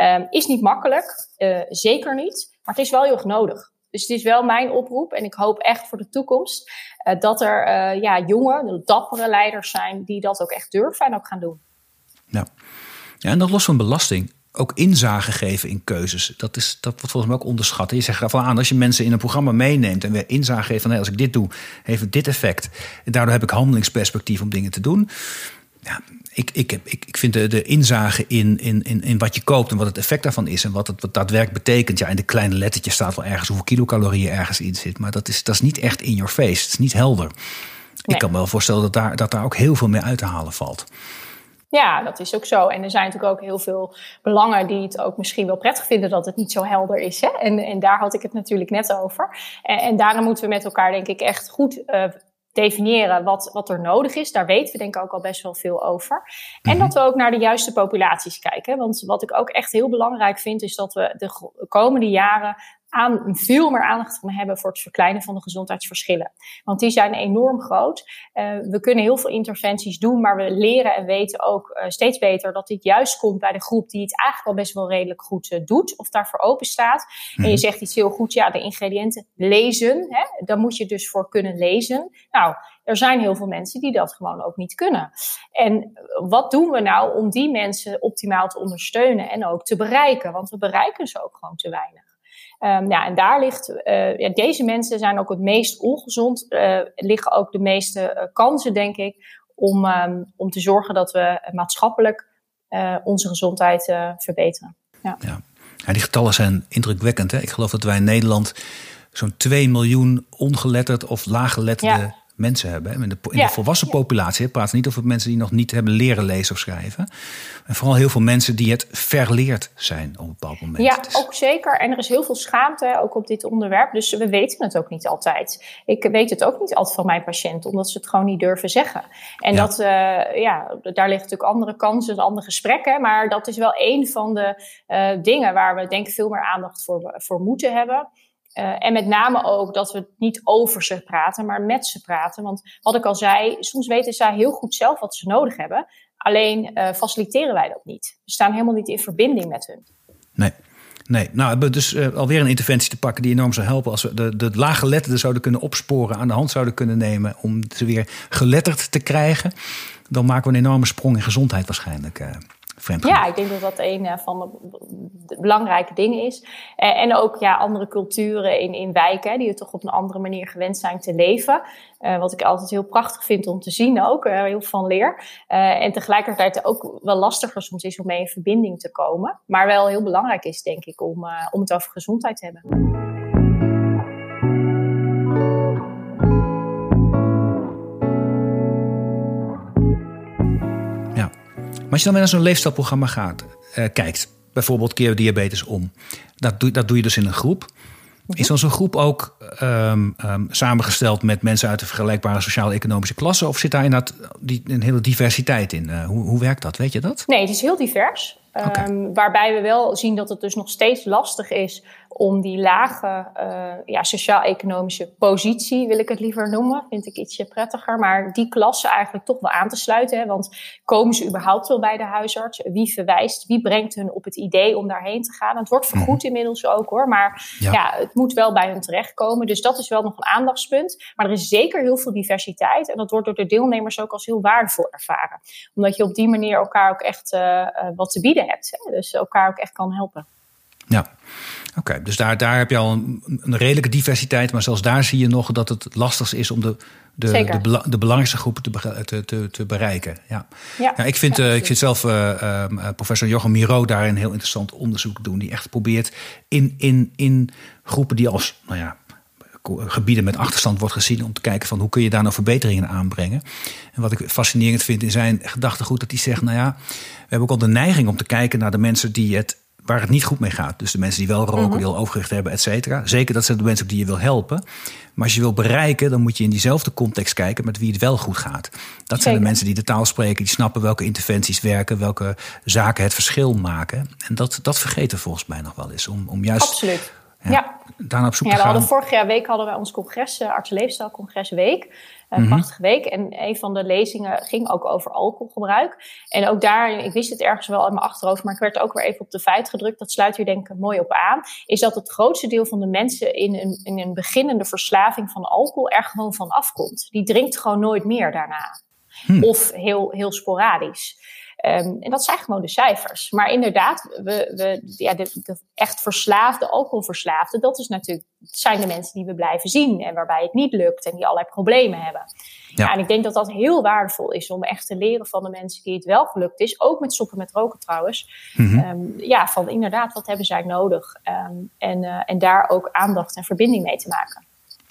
Um, is niet makkelijk, uh, zeker niet, maar het is wel heel erg nodig. Dus het is wel mijn oproep en ik hoop echt voor de toekomst uh, dat er uh, ja, jonge, dappere leiders zijn die dat ook echt durven en ook gaan doen. Ja. Ja, en dat los van belasting ook inzage geven in keuzes. Dat, is, dat wordt volgens mij ook onderschat. Je zegt van aan, als je mensen in een programma meeneemt en weer inzage geeft van hey, als ik dit doe, heeft het dit effect. En daardoor heb ik handelingsperspectief om dingen te doen. Ja, ik, ik, heb, ik, ik vind de, de inzage in, in, in, in wat je koopt en wat het effect daarvan is en wat het wat daadwerkelijk betekent. Ja, in de kleine lettertjes staat wel ergens hoeveel kilocalorieën ergens in zit. Maar dat is, dat is niet echt in your face. Het is niet helder. Nee. Ik kan me wel voorstellen dat daar, dat daar ook heel veel mee uit te halen valt. Ja, dat is ook zo. En er zijn natuurlijk ook heel veel belangen die het ook misschien wel prettig vinden dat het niet zo helder is. Hè? En, en daar had ik het natuurlijk net over. En, en daarom moeten we met elkaar, denk ik, echt goed uh, definiëren wat, wat er nodig is. Daar weten we denk ik ook al best wel veel over. En mm-hmm. dat we ook naar de juiste populaties kijken. Want wat ik ook echt heel belangrijk vind, is dat we de komende jaren aan, veel meer aandacht gaan hebben voor het verkleinen van de gezondheidsverschillen. Want die zijn enorm groot. Uh, we kunnen heel veel interventies doen, maar we leren en weten ook uh, steeds beter dat dit juist komt bij de groep die het eigenlijk al best wel redelijk goed uh, doet of daarvoor open staat. En je zegt iets heel goed, ja, de ingrediënten lezen. Hè? Daar moet je dus voor kunnen lezen. Nou, er zijn heel veel mensen die dat gewoon ook niet kunnen. En wat doen we nou om die mensen optimaal te ondersteunen en ook te bereiken? Want we bereiken ze ook gewoon te weinig. Um, ja, en daar ligt, uh, ja, deze mensen zijn ook het meest ongezond, uh, liggen ook de meeste uh, kansen, denk ik, om, um, om te zorgen dat we maatschappelijk onze gezondheid verbeteren. Ja. Ja. ja. die getallen zijn indrukwekkend. Hè? Ik geloof dat wij in Nederland zo'n 2 miljoen ongeletterd of laaggeletterde ja mensen hebben. In de, in ja. de volwassen populatie. Ik praat niet over mensen die nog niet hebben leren lezen of schrijven. En vooral heel veel mensen die het verleerd zijn op een bepaald moment. Ja, dus... ook zeker. En er is heel veel schaamte ook op dit onderwerp. Dus we weten het ook niet altijd. Ik weet het ook niet altijd van mijn patiënten, omdat ze het gewoon niet durven zeggen. En ja. dat, uh, ja, daar liggen natuurlijk andere kansen, andere gesprekken. Maar dat is wel een van de uh, dingen waar we denk ik veel meer aandacht voor, voor moeten hebben. Uh, en met name ook dat we niet over ze praten, maar met ze praten. Want wat ik al zei, soms weten zij heel goed zelf wat ze nodig hebben. Alleen uh, faciliteren wij dat niet. We staan helemaal niet in verbinding met hun. Nee. Nee, nou, we dus uh, alweer een interventie te pakken die enorm zou helpen. Als we de, de laaggeletterden zouden kunnen opsporen, aan de hand zouden kunnen nemen om ze weer geletterd te krijgen. Dan maken we een enorme sprong in gezondheid waarschijnlijk. Uh. Ja, ik denk dat dat een uh, van de belangrijke dingen is. Uh, en ook ja, andere culturen in, in wijken, die er toch op een andere manier gewend zijn te leven. Uh, wat ik altijd heel prachtig vind om te zien ook, heel van leer. en tegelijkertijd ook wel lastiger soms is om mee in verbinding te komen. Maar wel heel belangrijk is, denk ik, om, om het over gezondheid te hebben. Maar als je dan naar zo'n leefstijlprogramma gaat, uh, kijkt, bijvoorbeeld keer diabetes om, dat doe, dat doe je dus in een groep. Is dan zo'n groep ook um, um, samengesteld met mensen uit de vergelijkbare sociaal-economische klasse? Of zit daar inderdaad die, een hele diversiteit in? Uh, hoe, hoe werkt dat? Weet je dat? Nee, het is heel divers. Ehm, waarbij we wel zien dat het dus nog steeds lastig is om die lage uh, ja, sociaal-economische positie, wil ik het liever noemen, vind ik ietsje prettiger, maar die klasse eigenlijk toch wel aan te sluiten. Hè? Want komen ze überhaupt wel bij de huisarts? Wie verwijst, wie brengt hun op het idee om daarheen te gaan? Het wordt vergoed mhm. inmiddels ook hoor, maar ja. ja. het moet wel bij hun terechtkomen. Dus dat is wel nog een aandachtspunt. Maar er is zeker heel veel diversiteit en dat wordt door de deelnemers ook als heel waardevol ervaren. Omdat je op die manier elkaar ook echt uh, wat te bieden hebt. Hè? Dus elkaar ook echt kan helpen. Ja, oké. dus daar, daar heb je al een, een, redelijke diversiteit. Maar zelfs daar zie je nog dat het lastig is om de, de, de, de, belangrijkste groepen te, te, te, te bereiken. Ja. Ja, ja ik, vind, uh, ik vind zelf uh, uh, professor Jochem Miro daar een heel interessant onderzoek doen. Die echt probeert in, in, in groepen die als nou ja, gebieden met achterstand wordt gezien om te kijken van hoe kun je daar nou verbeteringen aanbrengen. En wat ik fascinerend vind in zijn gedachtegoed, dat hij zegt, nou ja, we hebben ook al de neiging om te kijken naar de mensen die het waar het niet goed mee gaat. Dus de mensen die wel roken, mm die al overgewicht hebben, et cetera. Zeker dat zijn de mensen die je wil helpen. Maar als je wil bereiken, dan moet je in diezelfde context kijken met wie het wel goed gaat. Dat zijn de mensen die de taal spreken, die snappen welke interventies werken, welke zaken het verschil maken. En dat, dat vergeten volgens mij nog wel eens. Om, om juist Absoluut. Ja, ja. daarna op zoek ja, gaan. Hadden, vorig jaar week hadden we ons congres, uh, Arts Week. Een mm prachtige week. En een van de lezingen ging ook over alcoholgebruik. En ook daar, ik wist het ergens wel in mijn achterhoofd, maar ik werd ook weer even op de feit gedrukt. Dat sluit hier denk ik mooi op aan. Is dat het grootste deel van de mensen in een, in een beginnende verslaving van alcohol er gewoon van afkomt. Die drinkt gewoon nooit meer daarna. Hm. Of heel, heel sporadisch. Um, en dat zijn gewoon de cijfers. Maar inderdaad, we, we, ja, de, de echt verslaafde, alcoholverslaafde, dat is natuurlijk, zijn de mensen die we blijven zien en waarbij het niet lukt en die allerlei problemen hebben. Ja. ja. en ik denk dat dat heel waardevol is om echt te leren van de mensen die het wel gelukt is. Ook met stoppen met roken trouwens. Mm -hmm. ja, van inderdaad, wat hebben zij nodig? Um, en, uh, en daar ook aandacht en verbinding mee te maken.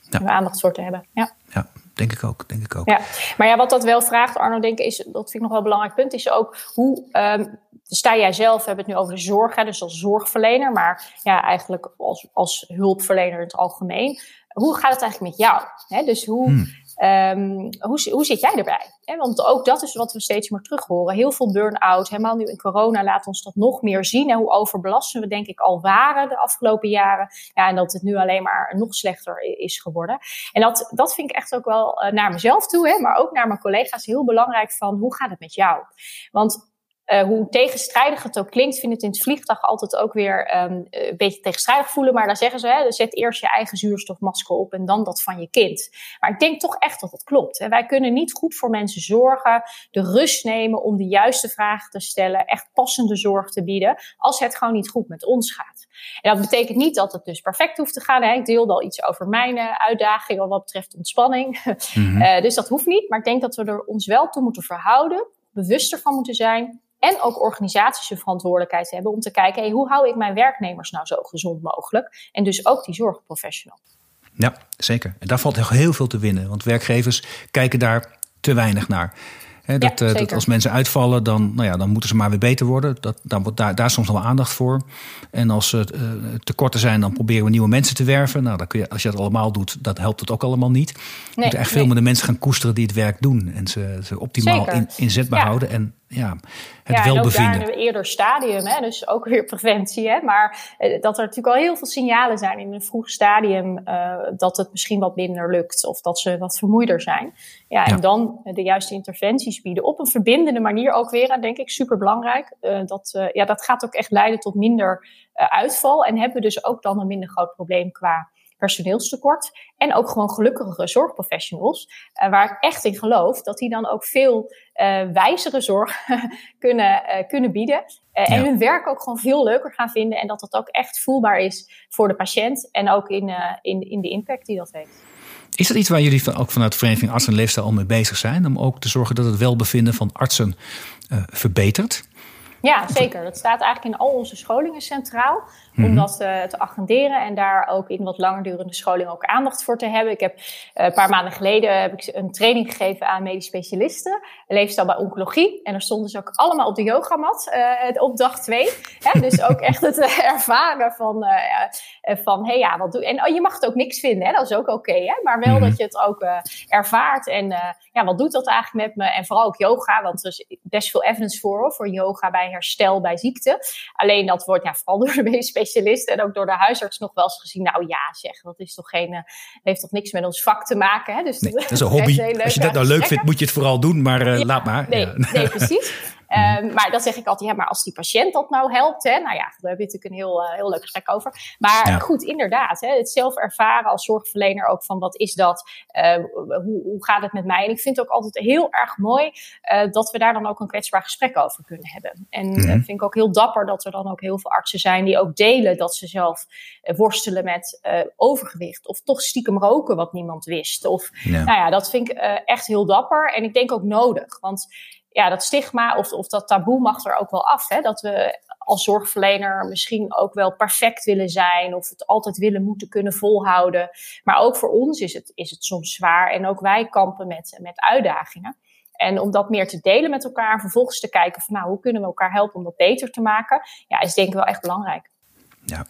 Ja. Om aandacht voor te hebben. Ja. ja denk ik ook. Denk ik ook. Ja, maar ja, wat dat wel vraagt, Arno, denk ik, is, dat vind ik nog wel een belangrijk punt, is ook hoe um, sta jij zelf, we hebben het nu over de zorg, hè, dus als zorgverlener, maar ja, eigenlijk als, als hulpverlener in het algemeen. Hoe gaat het eigenlijk met jou? Hè? Dus hoe, hmm. Um, hoe, hoe zit jij erbij? want ook dat is wat we steeds meer terug horen. Heel veel burn-out, helemaal nu in corona, laat ons dat nog meer zien. En hoe overbelasten we denk ik al waren de afgelopen jaren. Ja, en dat het nu alleen maar nog slechter is geworden. En dat, dat vind ik echt ook wel uh, naar mezelf toe, maar ook naar mijn collega's heel belangrijk van hoe gaat het met jou? Want uh, hoe tegenstrijdig het ook klinkt, vind ik het in het vliegtuig altijd ook weer um, een beetje tegenstrijdig voelen. Maar dan zeggen ze, hè, zet eerst je eigen zuurstofmasker op en dan dat van je kind. Maar ik denk toch echt dat het klopt. Hè. Wij kunnen niet goed voor mensen zorgen, de rust nemen om de juiste vragen te stellen, echt passende zorg te bieden, als het gewoon niet goed met ons gaat. En dat betekent niet dat het dus perfect hoeft te gaan. Hè. Ik deelde al iets over mijn uh, uitdagingen wat betreft ontspanning. Uh, dus dat hoeft niet. Maar ik denk dat we er ons wel toe moeten verhouden, bewuster van moeten zijn en ook organisaties een verantwoordelijkheid hebben om te kijken, hey, hoe hou ik mijn werknemers nou zo gezond mogelijk? En dus ook die zorgprofessional. Ja, zeker. En daar valt heel veel te winnen, want werkgevers kijken daar te weinig naar dat, eh, dat, als mensen uitvallen, dan, nou ja, dan moeten ze maar weer beter worden. Dat, dan wordt daar, daar soms nog wel aandacht voor. En als ze uh, tekorten zijn, dan proberen we nieuwe mensen te werven. Nou, dan kun je, als je dat allemaal doet, dat helpt het ook allemaal niet. Je nee, moet echt veel meer de mensen gaan koesteren die het werk doen. En ze, ze optimaal in, inzetbaar houden. En ja, het ja, welbevinden. En ook daar in een eerder stadium, hè, dus ook weer preventie. Hè, maar eh, dat er natuurlijk al heel veel signalen zijn in een vroeg stadium uh, dat het misschien wat minder lukt of dat ze wat vermoeider zijn. Ja, en dan de juiste interventies bieden op een verbindende manier ook weer. En denk ik super belangrijk. Uh, dat, ja, dat gaat ook echt leiden tot minder uitval. En hebben we dus ook dan een minder groot probleem qua personeelstekort. En ook gewoon gelukkige zorgprofessionals. Uh, waar ik echt in geloof dat die dan ook veel uh, wijzere zorg kunnen, uh, kunnen bieden. En hun werk ook gewoon veel leuker gaan vinden. En dat dat ook echt voelbaar is voor de patiënt. En ook in, in, in de impact die dat heeft. Is dat iets waar jullie ook vanuit de Vereniging Artsen en Leefstijl al mee bezig zijn? Om ook te zorgen dat het welbevinden van artsen verbetert? Ja, zeker. Dat staat eigenlijk in al onze scholingen centraal. Om mhm. dat uh, te agenderen en daar ook in wat langer durende scholing ook aandacht voor te hebben. Ik heb uh, een paar maanden geleden heb ik een training gegeven aan medisch specialisten. Leefstijl bij oncologie. En er stonden ze ook allemaal op de yogamat uh, op dag twee. dus ook echt het ervaren van, van hey, ja, wat doe En oh, je mag het ook niks vinden, hè? dat is ook oké. Okay, maar wel mhm. dat je het ook ervaart. En ja, wat doet dat eigenlijk met me? En vooral ook yoga, want er is best veel evidence voor, hoor, voor yoga bij herstel bij ziekte. Alleen dat wordt ja, vooral door de meeste specialisten en ook door de huisarts nog wel eens gezien. Nou ja, zeg, dat is toch geen, heeft toch niks met ons vak te maken. Hè? Dus dat is een hobby. Als je dat nou leuk vindt, moet je het vooral doen, maar laat maar. Nee, nee precies. Um, maar dan zeg ik altijd, ja, maar als die patiënt dat nou helpt, hè, nou ja, daar heb je natuurlijk een heel, uh, heel leuk gesprek over. Maar goed, inderdaad, hè, het zelf ervaren als zorgverlener ook van wat is dat, uh, hoe, hoe gaat het met mij? En ik vind het ook altijd heel erg mooi uh, dat we daar dan ook een kwetsbaar gesprek over kunnen hebben. En mm vind ik ook heel dapper dat er dan ook heel veel artsen zijn die ook delen dat ze zelf worstelen met overgewicht of toch stiekem roken wat niemand wist. Of, ja. nou ja, dat vind ik echt heel dapper en ik denk ook nodig, want ja, dat stigma of, of dat taboe mag er ook wel af. Hè? Dat we als zorgverlener misschien ook wel perfect willen zijn of het altijd willen moeten kunnen volhouden. Maar ook voor ons is het, is het soms zwaar en ook wij kampen met, met uitdagingen. En om dat meer te delen met elkaar en vervolgens te kijken van nou, hoe kunnen we elkaar helpen om dat beter te maken, ja, is denk ik wel echt belangrijk. Ja,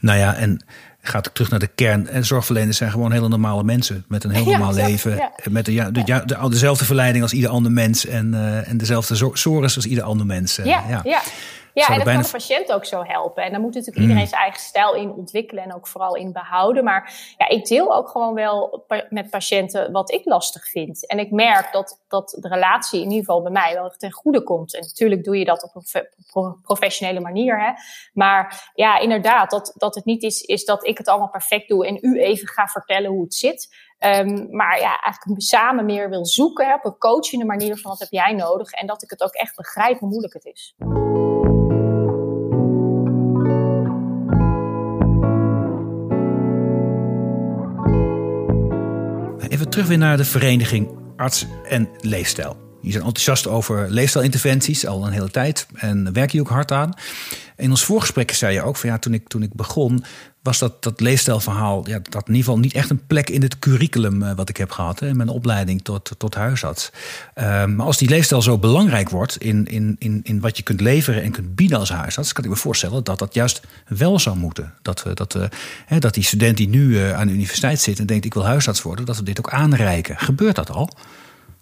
nou ja, en gaat terug naar de kern. En zorgverleners zijn gewoon hele normale mensen met een heel normaal leven. Met de, ja, de, de, dezelfde verleiding als ieder ander mens en, uh, en dezelfde zorgen als ieder ander mens. Uh, ja, ja. Ja, en dat kan de patiënt ook zo helpen. En dan moet natuurlijk iedereen mm. zijn eigen stijl in ontwikkelen en ook vooral in behouden. Maar ja, ik deel ook gewoon wel met patiënten wat ik lastig vind. En ik merk dat, dat de relatie in ieder geval bij mij wel ten goede komt. En natuurlijk doe je dat op een professionele manier. Hè? Maar ja, inderdaad, dat, dat het niet is, is dat ik het allemaal perfect doe en u even ga vertellen hoe het zit. Um, maar ja, eigenlijk samen meer wil zoeken hè, op een coachende manier van wat heb jij nodig. En dat ik het ook echt begrijp hoe moeilijk het is. Terug weer naar de vereniging Arts en Leefstijl. Je zijn enthousiast over leefstijlinterventies al een hele tijd en werk je ook hard aan. In ons voorgesprek zei je ook van ja, toen ik, toen ik begon, was dat, dat leefstijlverhaal, ja, dat in ieder geval niet echt een plek in het curriculum uh, wat ik heb gehad in mijn opleiding tot, tot huisarts. Uh, maar als die leefstijl zo belangrijk wordt in, in, in, in wat je kunt leveren en kunt bieden als huisarts, kan ik me voorstellen dat dat juist wel zou moeten. Dat, we, dat, we, hè, dat die student die nu aan de universiteit zit en denkt ik wil huisarts worden, dat we dit ook aanreiken. Gebeurt dat al?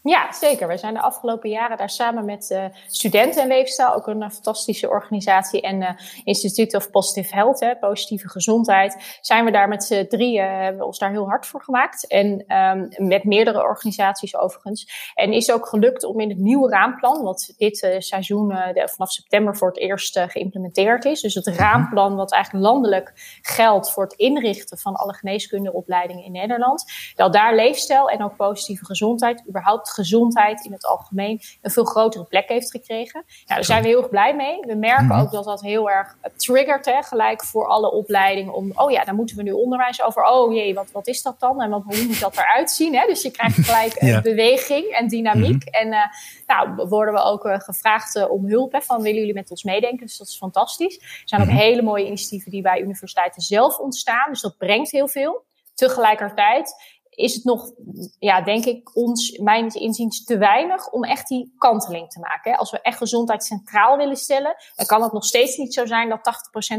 Ja, zeker. We zijn de afgelopen jaren daar samen met uh, Studenten en Leefstijl, ook een fantastische organisatie, en uh, Institute of Positive Health, hè, positieve gezondheid, zijn we daar met z'n drieën, hebben we ons daar heel hard voor gemaakt. En um, met meerdere organisaties overigens. En is ook gelukt om in het nieuwe raamplan, wat dit seizoen de, vanaf september voor het eerst geïmplementeerd is, dus het mhm. raamplan wat eigenlijk landelijk geldt voor het inrichten van alle geneeskundeopleidingen in Nederland, dat daar leefstijl en ook positieve gezondheid überhaupt gezondheid in het algemeen een veel grotere plek heeft gekregen. Ja, daar zijn we heel erg blij mee. We merken mhm. ook dat dat heel erg triggert, hè, gelijk voor alle opleidingen. Om, oh ja, daar moeten we nu onderwijs over. Oh jee, wat, wat is dat dan? En wat, hoe moet dat eruit zien? Hè? Dus je krijgt gelijk ja. beweging en dynamiek. Mhm. En uh, nou, worden we ook uh, gevraagd uh, om hulp. Hè, van willen jullie met ons meedenken? Dus dat is fantastisch. Er zijn ook mhm. hele mooie initiatieven die bij universiteiten zelf ontstaan. Dus dat brengt heel veel. Tegelijkertijd is het nog, ja, denk ik, ons, mijn inziens, te weinig om echt die kanteling te maken. Als we echt gezondheid centraal willen stellen, dan kan het nog steeds niet zo zijn dat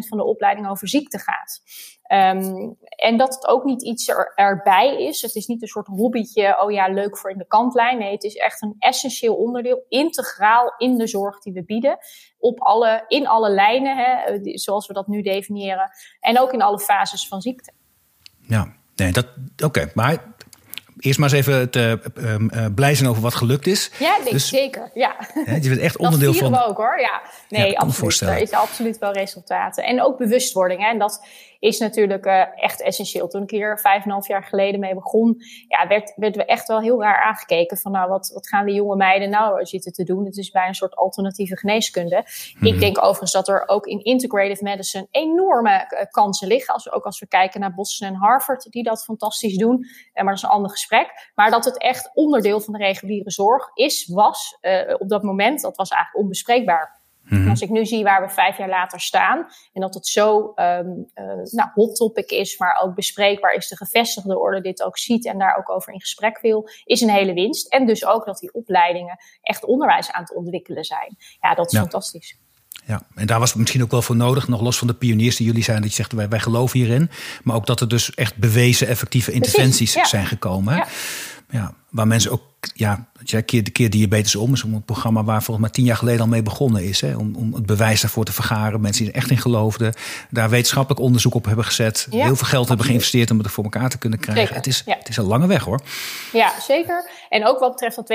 80% van de opleiding over ziekte gaat. Um, en dat het ook niet iets er, erbij is. Het is niet een soort hobbytje, oh ja, leuk voor in de kantlijn. Nee, het is echt een essentieel onderdeel, integraal in de zorg die we bieden. Op alle, in alle lijnen, hè, zoals we dat nu definiëren. En ook in alle fases van ziekte. Ja, Nee, dat oké. Maar eerst maar eens even te, uh, blij zijn over wat gelukt is. Ja, denk dus, zeker. Ja. Hè, je bent echt onderdeel van. Dat ook hoor. Ja, nee, ja, absoluut. Er is absoluut wel resultaten. En ook bewustwording. Hè. En dat is natuurlijk uh, echt essentieel. Toen ik hier vijf en een half jaar geleden mee begon, ja, werd, werden we echt wel heel raar aangekeken van nou, wat, wat gaan die jonge meiden nou zitten te doen? Het is bij een soort alternatieve geneeskunde. Ik mhm. denk overigens dat er ook in integrative medicine enorme uh, kansen liggen. Als we, ook als we kijken naar Boston en Harvard, die dat fantastisch doen. Uh, maar dat is een ander gesprek. Maar dat het echt onderdeel van de reguliere zorg is, was op dat moment, dat was eigenlijk onbespreekbaar. Mhm. Als ik nu zie waar we vijf jaar later staan en dat het zo um, uh, nou, hot topic is, maar ook bespreekbaar is, de gevestigde orde dit ook ziet en daar ook over in gesprek wil, is een hele winst. En dus ook dat die opleidingen echt onderwijs aan het ontwikkelen zijn. Ja, dat is fantastisch. Ja, en daar was het misschien ook wel voor nodig, nog los van de pioniers die jullie zijn, dat je zegt wij, wij geloven hierin, maar ook dat er dus echt bewezen effectieve interventies zijn gekomen. Ja. ja. waar mensen ook ja, je keer, de keer diabetes om is een programma waar volgens mij tien jaar geleden al mee begonnen is. Hè, om, om het bewijs daarvoor te vergaren. Mensen die er echt in geloofden. Daar wetenschappelijk onderzoek op hebben gezet. heel veel geld hebben geïnvesteerd om het voor elkaar te kunnen krijgen. Het is, het is een lange weg hoor. Ja, zeker. En ook wat betreft dat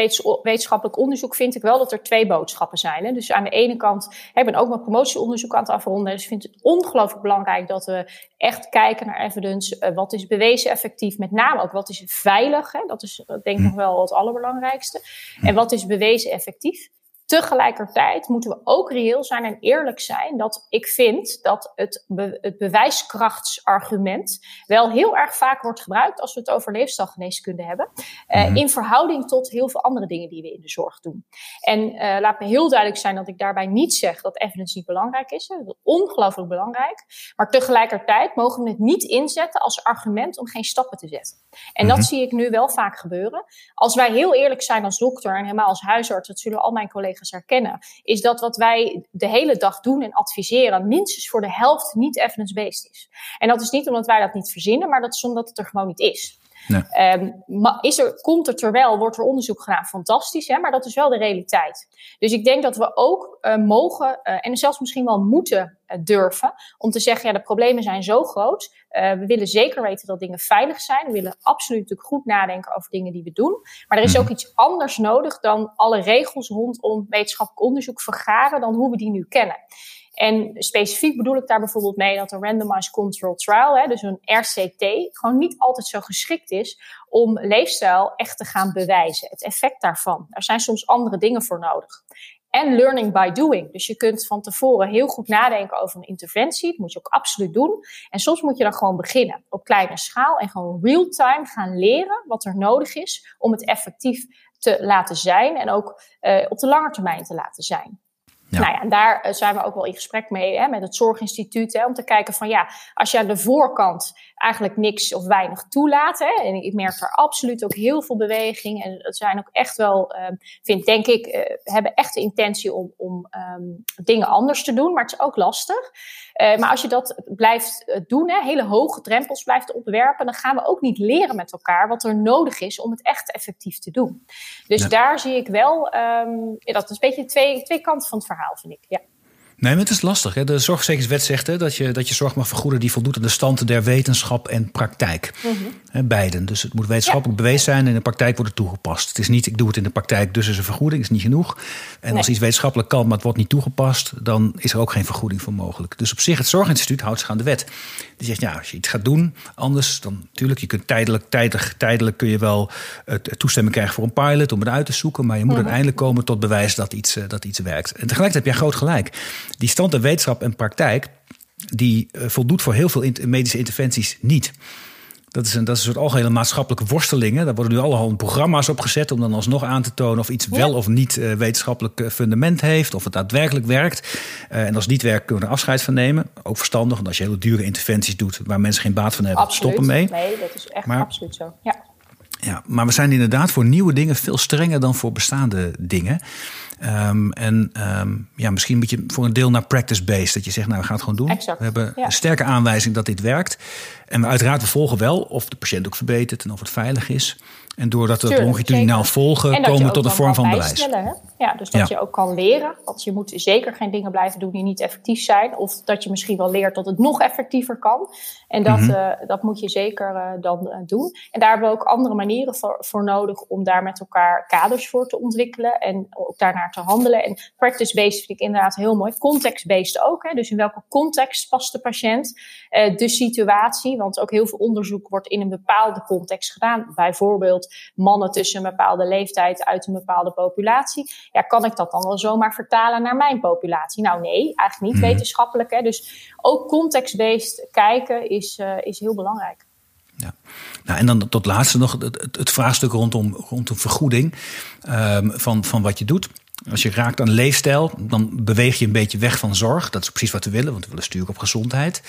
wetenschappelijk onderzoek vind ik wel dat er twee boodschappen zijn. Hè. Dus aan de ene kant, ik ben ook mijn promotieonderzoek aan het afronden. Dus ik vind het ongelooflijk belangrijk dat we echt kijken naar evidence. Uh, wat is bewezen effectief? Met name ook wat is veilig? Hè? Dat is denk ik hm. nog wel het allerbelangrijkste. En wat is bewezen effectief? Tegelijkertijd moeten we ook reëel zijn en eerlijk zijn dat ik vind dat het, het bewijskrachtsargument wel heel erg vaak wordt gebruikt als we het over leefstijlgeneeskunde hebben. Uh, in verhouding tot heel veel andere dingen die we in de zorg doen. En uh, laat me heel duidelijk zijn dat ik daarbij niet zeg dat evidence niet belangrijk is. Dat is ongelooflijk belangrijk. Maar tegelijkertijd mogen we het niet inzetten als argument om geen stappen te zetten. En dat mhm. zie ik nu wel vaak gebeuren. Als wij heel eerlijk zijn als dokter en helemaal als huisarts, dat zullen al mijn collega's herkennen, is dat wat wij de hele dag doen en adviseren, minstens voor de helft niet evidence-based is. En dat is niet omdat wij dat niet verzinnen, maar dat is omdat het er gewoon niet is. Nee. Um, is er, komt er terwijl, wordt er onderzoek gedaan, fantastisch, hè, maar dat is wel de realiteit. Dus ik denk dat we ook uh, mogen uh, en zelfs misschien wel moeten uh, durven om te zeggen, ja, de problemen zijn zo groot. we willen zeker weten dat dingen veilig zijn. We willen absoluut natuurlijk goed nadenken over dingen die we doen. Maar er is mhm. ook iets anders nodig dan alle regels rondom wetenschappelijk onderzoek vergaren dan hoe we die nu kennen. En specifiek bedoel ik daar bijvoorbeeld mee dat een randomized control trial, hè, dus een RCT, gewoon niet altijd zo geschikt is om leefstijl echt te gaan bewijzen. Het effect daarvan. Er zijn soms andere dingen voor nodig. En learning by doing. Dus je kunt van tevoren heel goed nadenken over een interventie. Dat moet je ook absoluut doen. En soms moet je dan gewoon beginnen op kleine schaal en gewoon real-time gaan leren wat er nodig is om het effectief te laten zijn en ook uh, op de lange termijn te laten zijn. Nou ja, en daar eh, zijn we ook wel in gesprek mee hè, met het Zorginstituut. Hè, om te kijken van ja, als je aan de voorkant eigenlijk niks of weinig toelaat. Hè, en ik merk daar absoluut ook heel veel beweging. En het zijn ook echt wel, um, vind denk ik, uh, hebben echt de intentie om, om um, dingen anders te doen. Maar het is ook lastig. Uh, maar als je dat blijft doen, hè, hele hoge drempels blijft opwerpen, dan gaan we ook niet leren met elkaar wat er nodig is om het echt effectief te doen. Dus daar zie ik wel, um, dat is een beetje twee, twee kanten van het verhaal, vind ik. Ja. Nee, maar het is lastig. Hè? De zorgverzekeringswet zegt hè, dat, je, dat je zorg mag vergoeden die voldoet aan de standen der wetenschap en praktijk. Mm beiden. Dus het moet wetenschappelijk bewezen zijn en in de praktijk wordt het toegepast. Het is niet, ik doe het in de praktijk, dus is een vergoeding, is niet genoeg. En als iets wetenschappelijk kan, maar het wordt niet toegepast, dan is er ook geen vergoeding voor mogelijk. Dus op zich, het Zorginstituut houdt zich aan de wet. Die zegt, ja, als je iets gaat doen, anders, dan natuurlijk, je kunt tijdelijk, tijdelijk, tijdelijk kun je wel het toestemming krijgen voor een pilot om het uit te zoeken, maar je moet mhm. uiteindelijk komen tot bewijs dat iets, eh, dat iets werkt. En tegelijkertijd heb jij groot gelijk die stand wetenschap en praktijk, die uh, voldoet voor heel veel medische interventies niet. Dat is, een, dat is een soort algehele maatschappelijke worstelingen. Daar worden nu allerhande programma's op gezet om dan alsnog aan te tonen of iets wel of niet uh, wetenschappelijk eh, fundament heeft, of het daadwerkelijk werkt. En als het niet werkt, kunnen we er afscheid van nemen. Ook verstandig, want als je hele dure interventies doet waar mensen geen baat van hebben, absoluut. stoppen mee. Nee, dat is echt absoluut zo. Ja. Ja, maar we zijn inderdaad voor nieuwe dingen veel strenger dan voor bestaande dingen. Um, en um, ja, misschien een beetje voor een deel naar practice-based. Dat je zegt, nou, we gaan het gewoon doen. Exact. We hebben een sterke aanwijzing dat dit werkt. En we uiteraard we volgen wel of de patiënt ook verbetert en of het veilig is. En doordat we het longitudinaal volgen, komen we tot een vorm van bewijs. Hè? Ja, dus dat je ook kan leren. Want je moet zeker geen dingen blijven doen die niet effectief zijn. Of dat je misschien wel leert dat het nog effectiever kan. En dat, mm -hmm. uh, dat moet je zeker uh, dan uh, doen. En daar hebben we ook andere manieren voor, voor, nodig om daar met elkaar kaders voor te ontwikkelen. En ook daarnaar te handelen. En practice-based vind ik inderdaad heel mooi. Context-based ook. Hè? Dus in welke context past de patiënt? de situatie. Want ook heel veel onderzoek wordt in een bepaalde context gedaan. Bijvoorbeeld mannen tussen een bepaalde leeftijd uit een bepaalde populatie. Ja, kan ik dat dan wel zomaar vertalen naar mijn populatie? Nou nee, eigenlijk niet mhm. wetenschappelijk. Hè? Dus ook context-based kijken is, uh, is heel belangrijk. Ja. Nou, en dan tot laatste nog het, het vraagstuk rondom, rondom vergoeding um, van, van wat je doet. Als je raakt aan leefstijl, dan beweeg je een beetje weg van zorg. Dat is precies wat we willen, want we willen sturen op gezondheid.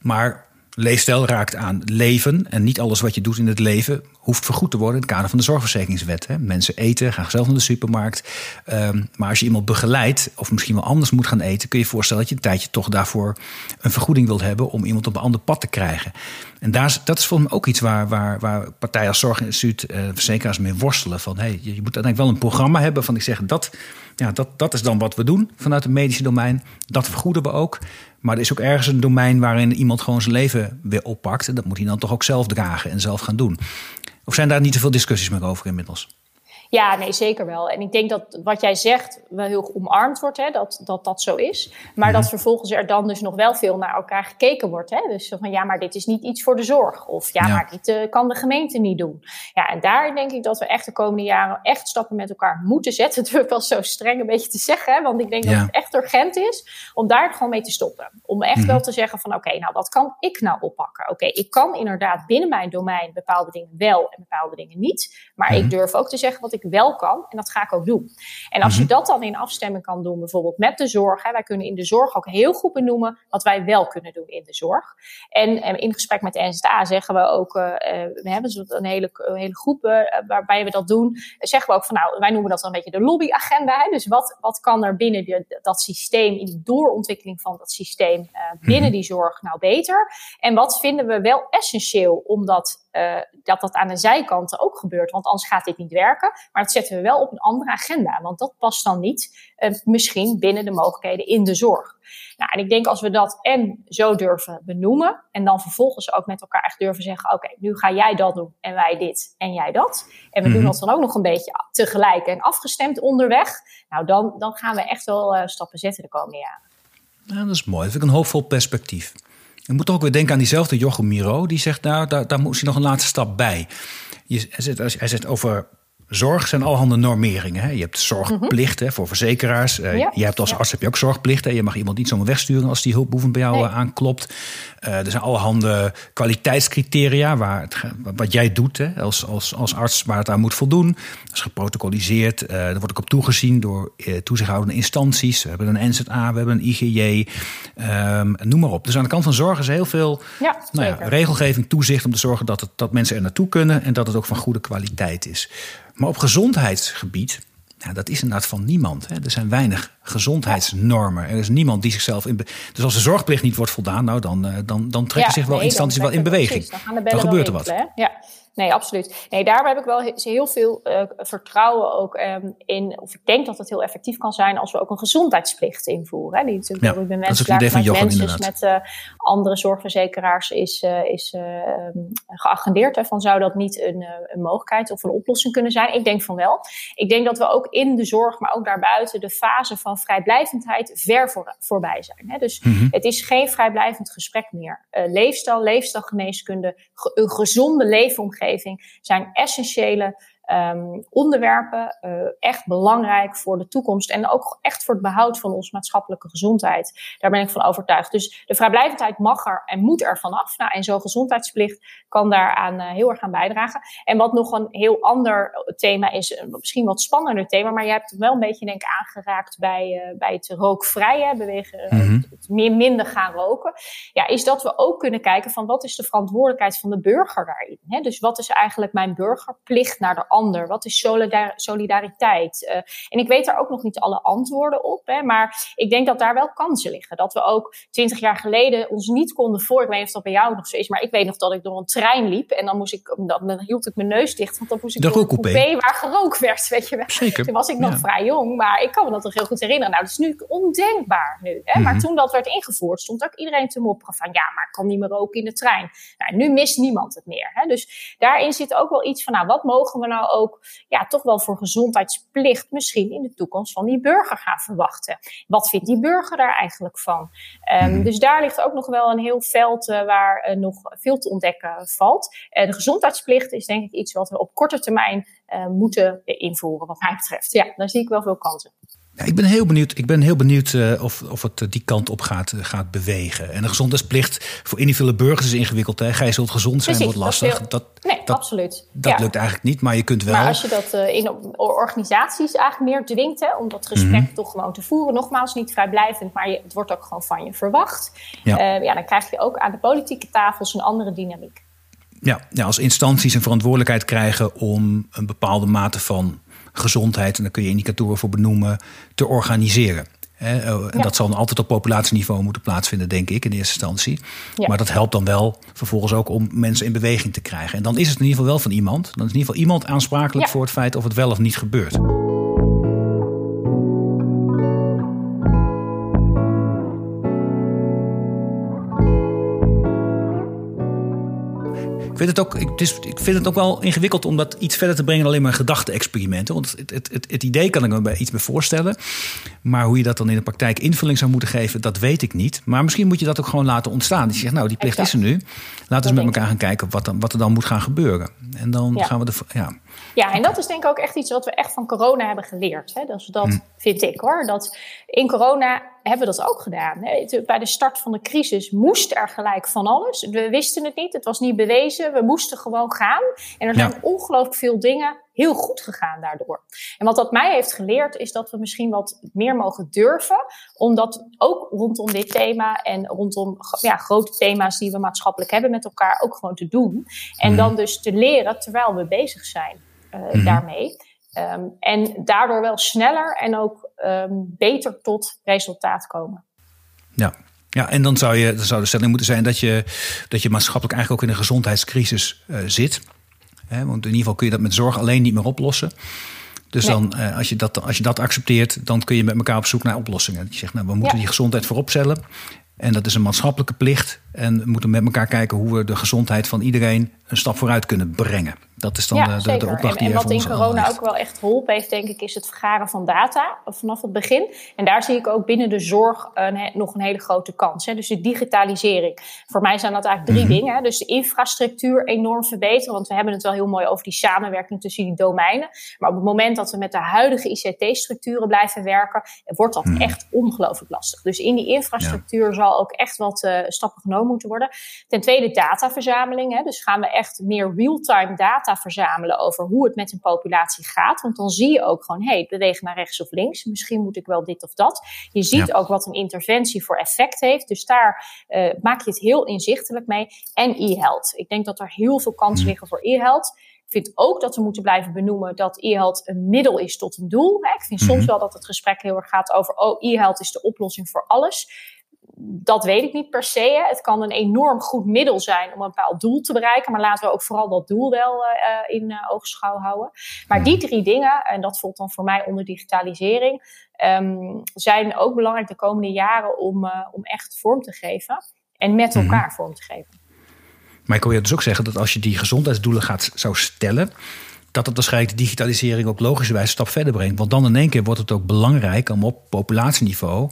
Maar leefstijl raakt aan leven. En niet alles wat je doet in het leven hoeft vergoed te worden in het kader van de zorgverzekeringswet. Hè. Mensen eten, gaan zelf naar de supermarkt. Um, maar als je iemand begeleidt, of misschien wel anders moet gaan eten, kun je je voorstellen dat je een tijdje toch daarvoor een vergoeding wilt hebben om iemand op een ander pad te krijgen. En daar dat is volgens mij ook iets waar, waar, waar partijen als Zorginstituut, uh, verzekeraars mee worstelen. Van hey, je, je moet uiteindelijk wel een programma hebben van ik zeg dat, ja, dat, dat is dan wat we doen vanuit het medische domein. Dat vergoeden we ook. Maar er is ook ergens een domein waarin iemand gewoon zijn leven weer oppakt. En dat moet hij dan toch ook zelf dragen en zelf gaan doen. Of zijn daar niet te veel discussies meer over inmiddels? Ja, nee, zeker wel. En ik denk dat wat jij zegt wel heel omarmd wordt, hè, dat, dat dat zo is. Maar dat mhm. vervolgens er dan dus nog wel veel naar elkaar gekeken wordt. Hè? Dus van ja, maar dit is niet iets voor de zorg. Of ja, maar dit uh, kan de gemeente niet doen. Ja, en daar denk ik dat we echt de komende jaren echt stappen met elkaar moeten zetten. Het durf wel zo streng een beetje te zeggen. Hè? Want ik denk dat het echt urgent is om daar gewoon mee te stoppen. Om echt mhm. wel te zeggen van oké, nou wat kan ik nou oppakken? Oké, ik kan inderdaad binnen mijn domein bepaalde dingen wel en bepaalde dingen niet. Maar ik mhm. durf ook te zeggen wat ik wel kan. En dat ga ik ook doen. En als je mhm. dat dan in afstemming kan doen, bijvoorbeeld met de zorg. Hè, wij kunnen in de zorg ook heel goed benoemen wat wij wel kunnen doen in de zorg. En, en in gesprek met de NZA zeggen we ook, uh, we hebben een hele, een hele groep uh, waarbij we dat doen. Zeggen we ook van nou, wij noemen dat dan een beetje de lobbyagenda. Hè? Dus wat, wat kan er binnen de, dat systeem, in de doorontwikkeling van dat systeem uh, binnen mhm. die zorg nou beter? En wat vinden we wel essentieel omdat uh, dat dat aan de zijkanten ook gebeurt. Want anders gaat dit niet werken. Maar dat zetten we wel op een andere agenda. Want dat past dan niet uh, misschien binnen de mogelijkheden in de zorg. Nou, en ik denk als we dat en zo durven benoemen. En dan vervolgens ook met elkaar echt durven zeggen: Oké, nu ga jij dat doen en wij dit en jij dat. En we doen mhm. dat dan ook nog een beetje tegelijk en afgestemd onderweg. Nou, dan, dan gaan we echt wel uh, stappen zetten de komende jaren. Ja, dat is mooi. Dat vind ik een hoopvol perspectief. Ik moet ook weer denken aan diezelfde Jochem Miro. Die zegt, nou, daar, daar moest hij nog een laatste stap bij. Je, hij, zegt, hij zegt over zorg zijn allerhande normeringen. Hè? Je hebt zorgplicht hè, voor verzekeraars. Uh, Je hebt als arts heb je ook zorgplicht. Hè? Je mag iemand niet zomaar wegsturen als die hulpbehoevend bij jou eh, aanklopt. Uh, er zijn allerhande kwaliteitscriteria waar het, wat jij doet hè, als, als, als arts, waar het aan moet voldoen. Dat is geprotocoliseerd. Uh, daar wordt ook op toegezien door toezichthoudende instanties. We hebben een NZA, we hebben een IGJ. Um, noem maar op. Dus aan de kant van zorg is heel veel ja, nou ja, regelgeving, toezicht om te zorgen dat, het, dat mensen er naartoe kunnen en dat het ook van goede kwaliteit is. Maar op gezondheidsgebied, ja, dat is inderdaad van niemand. Hè. Er zijn weinig gezondheidsnormen. Er is niemand die zichzelf in. Dus als de zorgplicht niet wordt voldaan, nou dan, uh, dan, dan trekken zich wel instanties wel in beweging. Dan, dan, gebeurt er wat. ja nee, absoluut. Nee, daar heb ik wel heel veel uh, vertrouwen ook um, in. Of ik denk dat het heel effectief kan zijn als we ook een gezondheidsplicht invoeren. Hè, die natuurlijk ja, bij mensen klaar mensen met uh, andere zorgverzekeraars is, uh, is geagendeerd. Hè, van zou dat niet een, een mogelijkheid of een oplossing kunnen zijn? Ik denk van wel. Ik denk dat we ook in de zorg, maar ook daarbuiten, de fase van vrijblijvendheid ver voor, voorbij zijn. Hè. Dus mm -hmm. het is geen vrijblijvend gesprek meer. leefstijl, leefstijlgeneeskunde, een gezonde leefomgeving zijn essentiële um, onderwerpen uh, echt belangrijk voor de toekomst en ook echt voor het behoud van onze maatschappelijke gezondheid. Daar ben ik van overtuigd. Dus de vrijblijvendheid mag er en moet er vanaf. Nou, en zo'n gezondheidsplicht kan daaraan uh, heel erg aan bijdragen. En wat nog een heel ander thema is, misschien wat spannender thema, maar je hebt het wel een beetje denk ik aangeraakt bij, uh, bij het rookvrije bewegen, mm -hmm. het meer minder gaan roken. Ja, is dat we ook kunnen kijken van wat is de verantwoordelijkheid van de burger daarin? Hè? Dus wat is eigenlijk mijn burgerplicht naar de ander? Wat is solidariteit? Uh, en ik weet daar ook nog niet alle antwoorden op, hè, maar ik denk dat daar wel kansen liggen. Dat we ook twintig jaar geleden ons niet konden voor. Ik weet niet of dat bij jou nog zo is, maar ik weet nog dat ik door een trein liep en dan moest ik, dan, dan hield ik mijn neus dicht, want dan moest ik de door een coupé waar gerookt werd, weet je wel. Zeker. Toen was ik nog vrij jong, maar ik kan me dat nog heel goed herinneren. Nou, dat is nu ondenkbaar nu. Hè? Maar mhm. toen dat werd ingevoerd, stond ook iedereen te mopperen van, ja, maar ik kan niet meer roken in de trein. Nou, nu mist niemand het meer. Hè? Dus daarin zit ook wel iets van, nou, wat mogen we nou ook ja, toch wel voor gezondheidsplicht misschien in de toekomst van die burger gaan verwachten. Wat vindt die burger daar eigenlijk van? Um, dus daar ligt ook nog wel een heel veld uh, waar uh, nog veel te ontdekken valt. Uh, de gezondheidsplicht is denk ik iets wat we op korte termijn moeten invoeren, wat mij betreft. Ja, daar zie ik wel veel kansen. Ja, ik ben heel benieuwd, ik ben heel benieuwd uh, of, of het uh, die kant op gaat, uh, gaat bewegen. En de gezondheidsplicht voor individuele burgers is ingewikkeld. Hè? Gij zult gezond zijn, Precies, wordt lastig. Dat, dat, nee, dat, absoluut. Dat ja. lukt eigenlijk niet, maar je kunt wel. Maar als je dat in organisaties eigenlijk meer dwingt, hè, om dat gesprek mm -hmm. toch gewoon te voeren. Nogmaals, niet vrijblijvend, maar je, het wordt ook gewoon van je verwacht. Ja. ja, dan krijg je ook aan de politieke tafels een andere dynamiek. Ja, ja, als instanties een verantwoordelijkheid krijgen om een bepaalde mate van gezondheid, en daar kun je indicatoren voor benoemen, te organiseren. Oh, en dat zal dan altijd op populatieniveau moeten plaatsvinden, denk ik, in eerste instantie. Maar dat helpt dan wel vervolgens ook om mensen in beweging te krijgen. En dan is het in ieder geval wel van iemand. Dan is in ieder geval iemand aansprakelijk voor het feit of het wel of niet gebeurt. Ik vind, het ook, ik, is, ik vind het ook wel ingewikkeld om dat iets verder te brengen dan alleen maar gedachte-experimenten. Want het, het, het, het, idee kan ik me bij iets bij voorstellen. Maar hoe je dat dan in de praktijk invulling zou moeten geven, dat weet ik niet. Maar misschien moet je dat ook gewoon laten ontstaan. Die zegt, nou, die plicht is er nu. Laten we met elkaar gaan kijken wat, dan, wat er dan moet gaan gebeuren. En dan gaan we de. Ja. Ja, en dat is denk ik ook echt iets wat we echt van corona hebben geleerd. Hè? Dus dat hm. vind ik hoor. Dat in corona hebben we dat ook gedaan. Bij de start van de crisis moest er gelijk van alles. We wisten het niet, het was niet bewezen. We moesten gewoon gaan. En er zijn ongelooflijk veel dingen heel goed gegaan daardoor. En wat dat mij heeft geleerd, is dat we misschien wat meer mogen durven. Omdat ook rondom dit thema en rondom ja, grote thema's die we maatschappelijk hebben met elkaar ook gewoon te doen. En mhm. dan dus te leren terwijl we bezig zijn uh, daarmee. Um, en daardoor wel sneller en ook um, beter tot resultaat komen. Ja. Ja, en dan zou, je, dan zou de stelling moeten zijn dat je, dat je maatschappelijk eigenlijk ook in een gezondheidscrisis uh, zit. Hè, want in ieder geval kun je dat met zorg alleen niet meer oplossen. Dus dan, uh, als, je dat, als je dat accepteert, dan kun je met elkaar op zoek naar oplossingen. Je zegt, nou, we moeten die gezondheid voorop stellen. En dat is een maatschappelijke plicht. En we moeten met elkaar kijken hoe we de gezondheid van iedereen een stap vooruit kunnen brengen. Dat is dan ja, de, de, opdracht en, die En wat in corona ook wel echt geholpen heeft, denk ik, is het vergaren van data vanaf het begin. En daar zie ik ook binnen de zorg een, nog een hele grote kans. Hè. Dus de digitalisering. Voor mij zijn dat eigenlijk drie mhm. dingen. Dus de infrastructuur enorm verbeteren, want we hebben het wel heel mooi over die samenwerking tussen die domeinen. Maar op het moment dat we met de huidige ICT-structuren blijven werken, wordt dat mhm. echt ongelooflijk lastig. Dus in die infrastructuur zal ook echt wat uh, stappen genomen moeten worden. Ten tweede dataverzameling. Hè. Dus gaan we echt meer real-time data verzamelen over hoe het met een populatie gaat. Want dan zie je ook gewoon, hé, hey, bewegen naar rechts of links. Misschien moet ik wel dit of dat. Je ziet ook wat een interventie voor effect heeft. Dus daar uh, maak je het heel inzichtelijk mee. En e-health. Ik denk dat er heel veel kansen liggen voor e-health. Ik vind ook dat we moeten blijven benoemen dat e-health een middel is tot een doel. Ik vind soms hmm. wel dat het gesprek heel erg gaat over, oh, e-health is de oplossing voor alles dat weet ik niet per se. Het kan een enorm goed middel zijn om een bepaald doel te bereiken. Maar laten we ook vooral dat doel wel uh, in uh, oogschouw houden. Maar die drie dingen, en dat voelt dan voor mij onder digitalisering, um, zijn ook belangrijk de komende jaren om, uh, om echt vorm te geven. En met mhm. elkaar vorm te geven. Maar ik wil je dus ook zeggen dat als je die gezondheidsdoelen gaat zou stellen dat het waarschijnlijk de digitalisering ook logischerwijs een stap verder brengt. Want dan in één keer wordt het ook belangrijk om op populatieniveau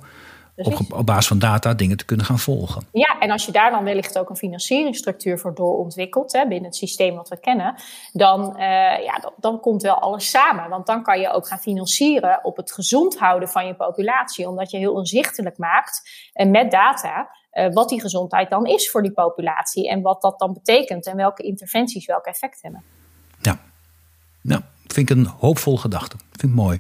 op, op, basis van data dingen te kunnen gaan volgen. Ja, en als je daar dan wellicht ook een financieringsstructuur voor doorontwikkelt, hè, binnen het systeem wat we kennen, dan, uh, ja, dan, dan, komt wel alles samen. Want dan kan je ook gaan financieren op het gezond houden van je populatie, omdat je heel inzichtelijk maakt en met data uh, wat die gezondheid dan is voor die populatie en wat dat dan betekent en welke interventies welk effect hebben. Ja, ja vind ik een hoopvol gedachte. Vind ik mooi.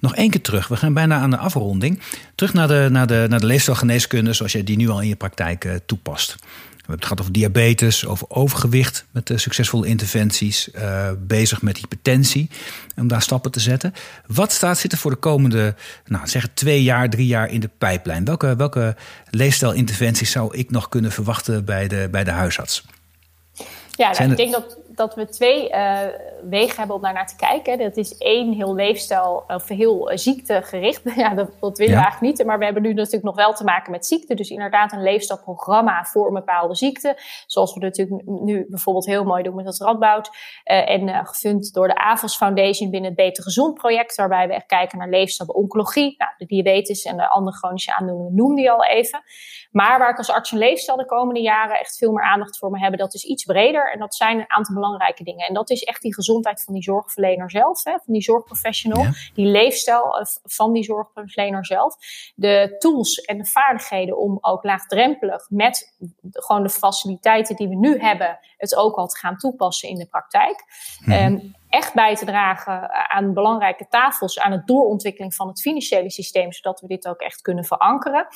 Nog één keer terug. We gaan bijna aan de afronding. Terug naar de, naar de, naar de leefstijlgeneeskunde zoals je die nu al in je praktijk uh, toepast. We hebben het gehad over diabetes, over overgewicht met de succesvolle interventies. Uh, bezig met hypertensie, om daar stappen te zetten. Wat staat zitten voor de komende, nou, zeg twee jaar, drie jaar in de pijplijn? Welke, welke leefstijlinterventies zou ik nog kunnen verwachten bij de, bij de huisarts? Ja, nou, ik denk dat dat we twee uh, wegen hebben om daar naar te kijken. Dat is één, heel leefstijl of heel uh, ziektegericht. ja, dat, dat willen we eigenlijk niet. Maar we hebben nu natuurlijk nog wel te maken met ziekte. Dus inderdaad een leefstijlprogramma voor een bepaalde ziekte. Zoals we natuurlijk nu bijvoorbeeld heel mooi doen met het Radboud. Uh, en gefund door de AVOS Foundation binnen het Beter Gezond project. Waarbij we echt kijken naar leefstijl oncologie. Nou, de diabetes en de andere chronische aandoeningen noemde je al even. Maar waar ik als arts en leefstijl de komende jaren echt veel meer aandacht voor me hebben. Dat is iets breder. En dat zijn een aantal belangrijke dingen. En dat is echt die gezondheid van die zorgverlener zelf, hè, van die zorgprofessional, die leefstijl eh, van die zorgverlener zelf. De tools en de vaardigheden om ook laagdrempelig met gewoon de faciliteiten die we nu hebben, het ook al te gaan toepassen in de praktijk. Mm echt bij te dragen aan belangrijke tafels, aan het doorontwikkeling van het financiële systeem, zodat we dit ook echt kunnen verankeren.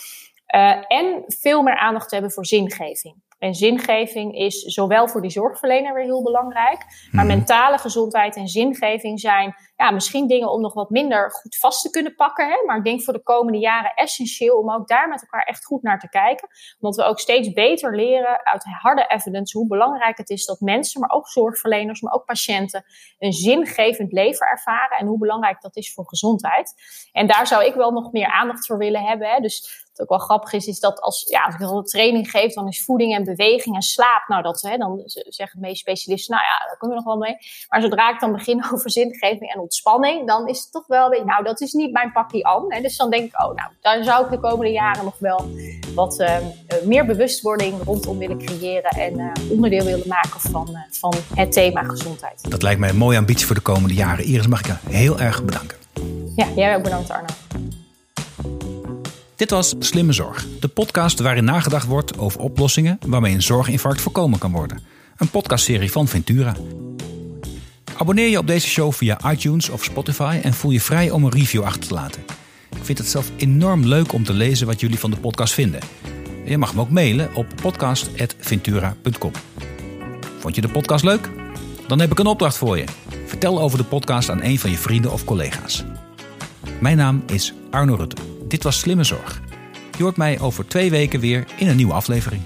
Uh, en veel meer aandacht te hebben voor zingeving. En zingeving is zowel voor die zorgverlener weer heel belangrijk, maar mhm. mentale gezondheid en zingeving zijn ja, misschien dingen om nog wat minder goed vast te kunnen pakken. Hè? Maar ik denk voor de komende jaren essentieel om ook daar met elkaar echt goed naar te kijken. Omdat we ook steeds beter leren uit harde evidence hoe belangrijk het is dat mensen, maar ook zorgverleners, maar ook patiënten, een zingevend leven ervaren. En hoe belangrijk dat is voor gezondheid. En daar zou ik wel nog meer aandacht voor willen hebben. Hè? Dus ook wel grappig is, is dat als, ja, als ik een training geef, dan is voeding en beweging en slaap. Nou, dat, hè, dan zeggen de meeste specialisten, nou ja, daar kunnen we nog wel mee. Maar zodra ik dan begin over zingeving en ontspanning, dan is het toch wel, nou, dat is niet mijn pakje aan. Hè. Dus dan denk ik, oh, nou, daar zou ik de komende jaren nog wel wat uh, meer bewustwording rondom willen creëren en uh, onderdeel willen maken van, uh, van het thema gezondheid. Dat lijkt mij een mooie ambitie voor de komende jaren. Iris, mag ik je heel erg bedanken. Ja, jij ook bedankt, Arno. Dit was Slimme Zorg, de podcast waarin nagedacht wordt over oplossingen waarmee een zorginfarct voorkomen kan worden. Een podcastserie van Ventura. Abonneer je op deze show via iTunes of Spotify en voel je vrij om een review achter te laten. Ik vind het zelf enorm leuk om te lezen wat jullie van de podcast vinden. Je mag me ook mailen op podcast.ventura.com. Vond je de podcast leuk? Dan heb ik een opdracht voor je. Vertel over de podcast aan een van je vrienden of collega's. Mijn naam is Arno Rutte. Dit was Slimme Zorg. Je hoort mij over twee weken weer in een nieuwe aflevering.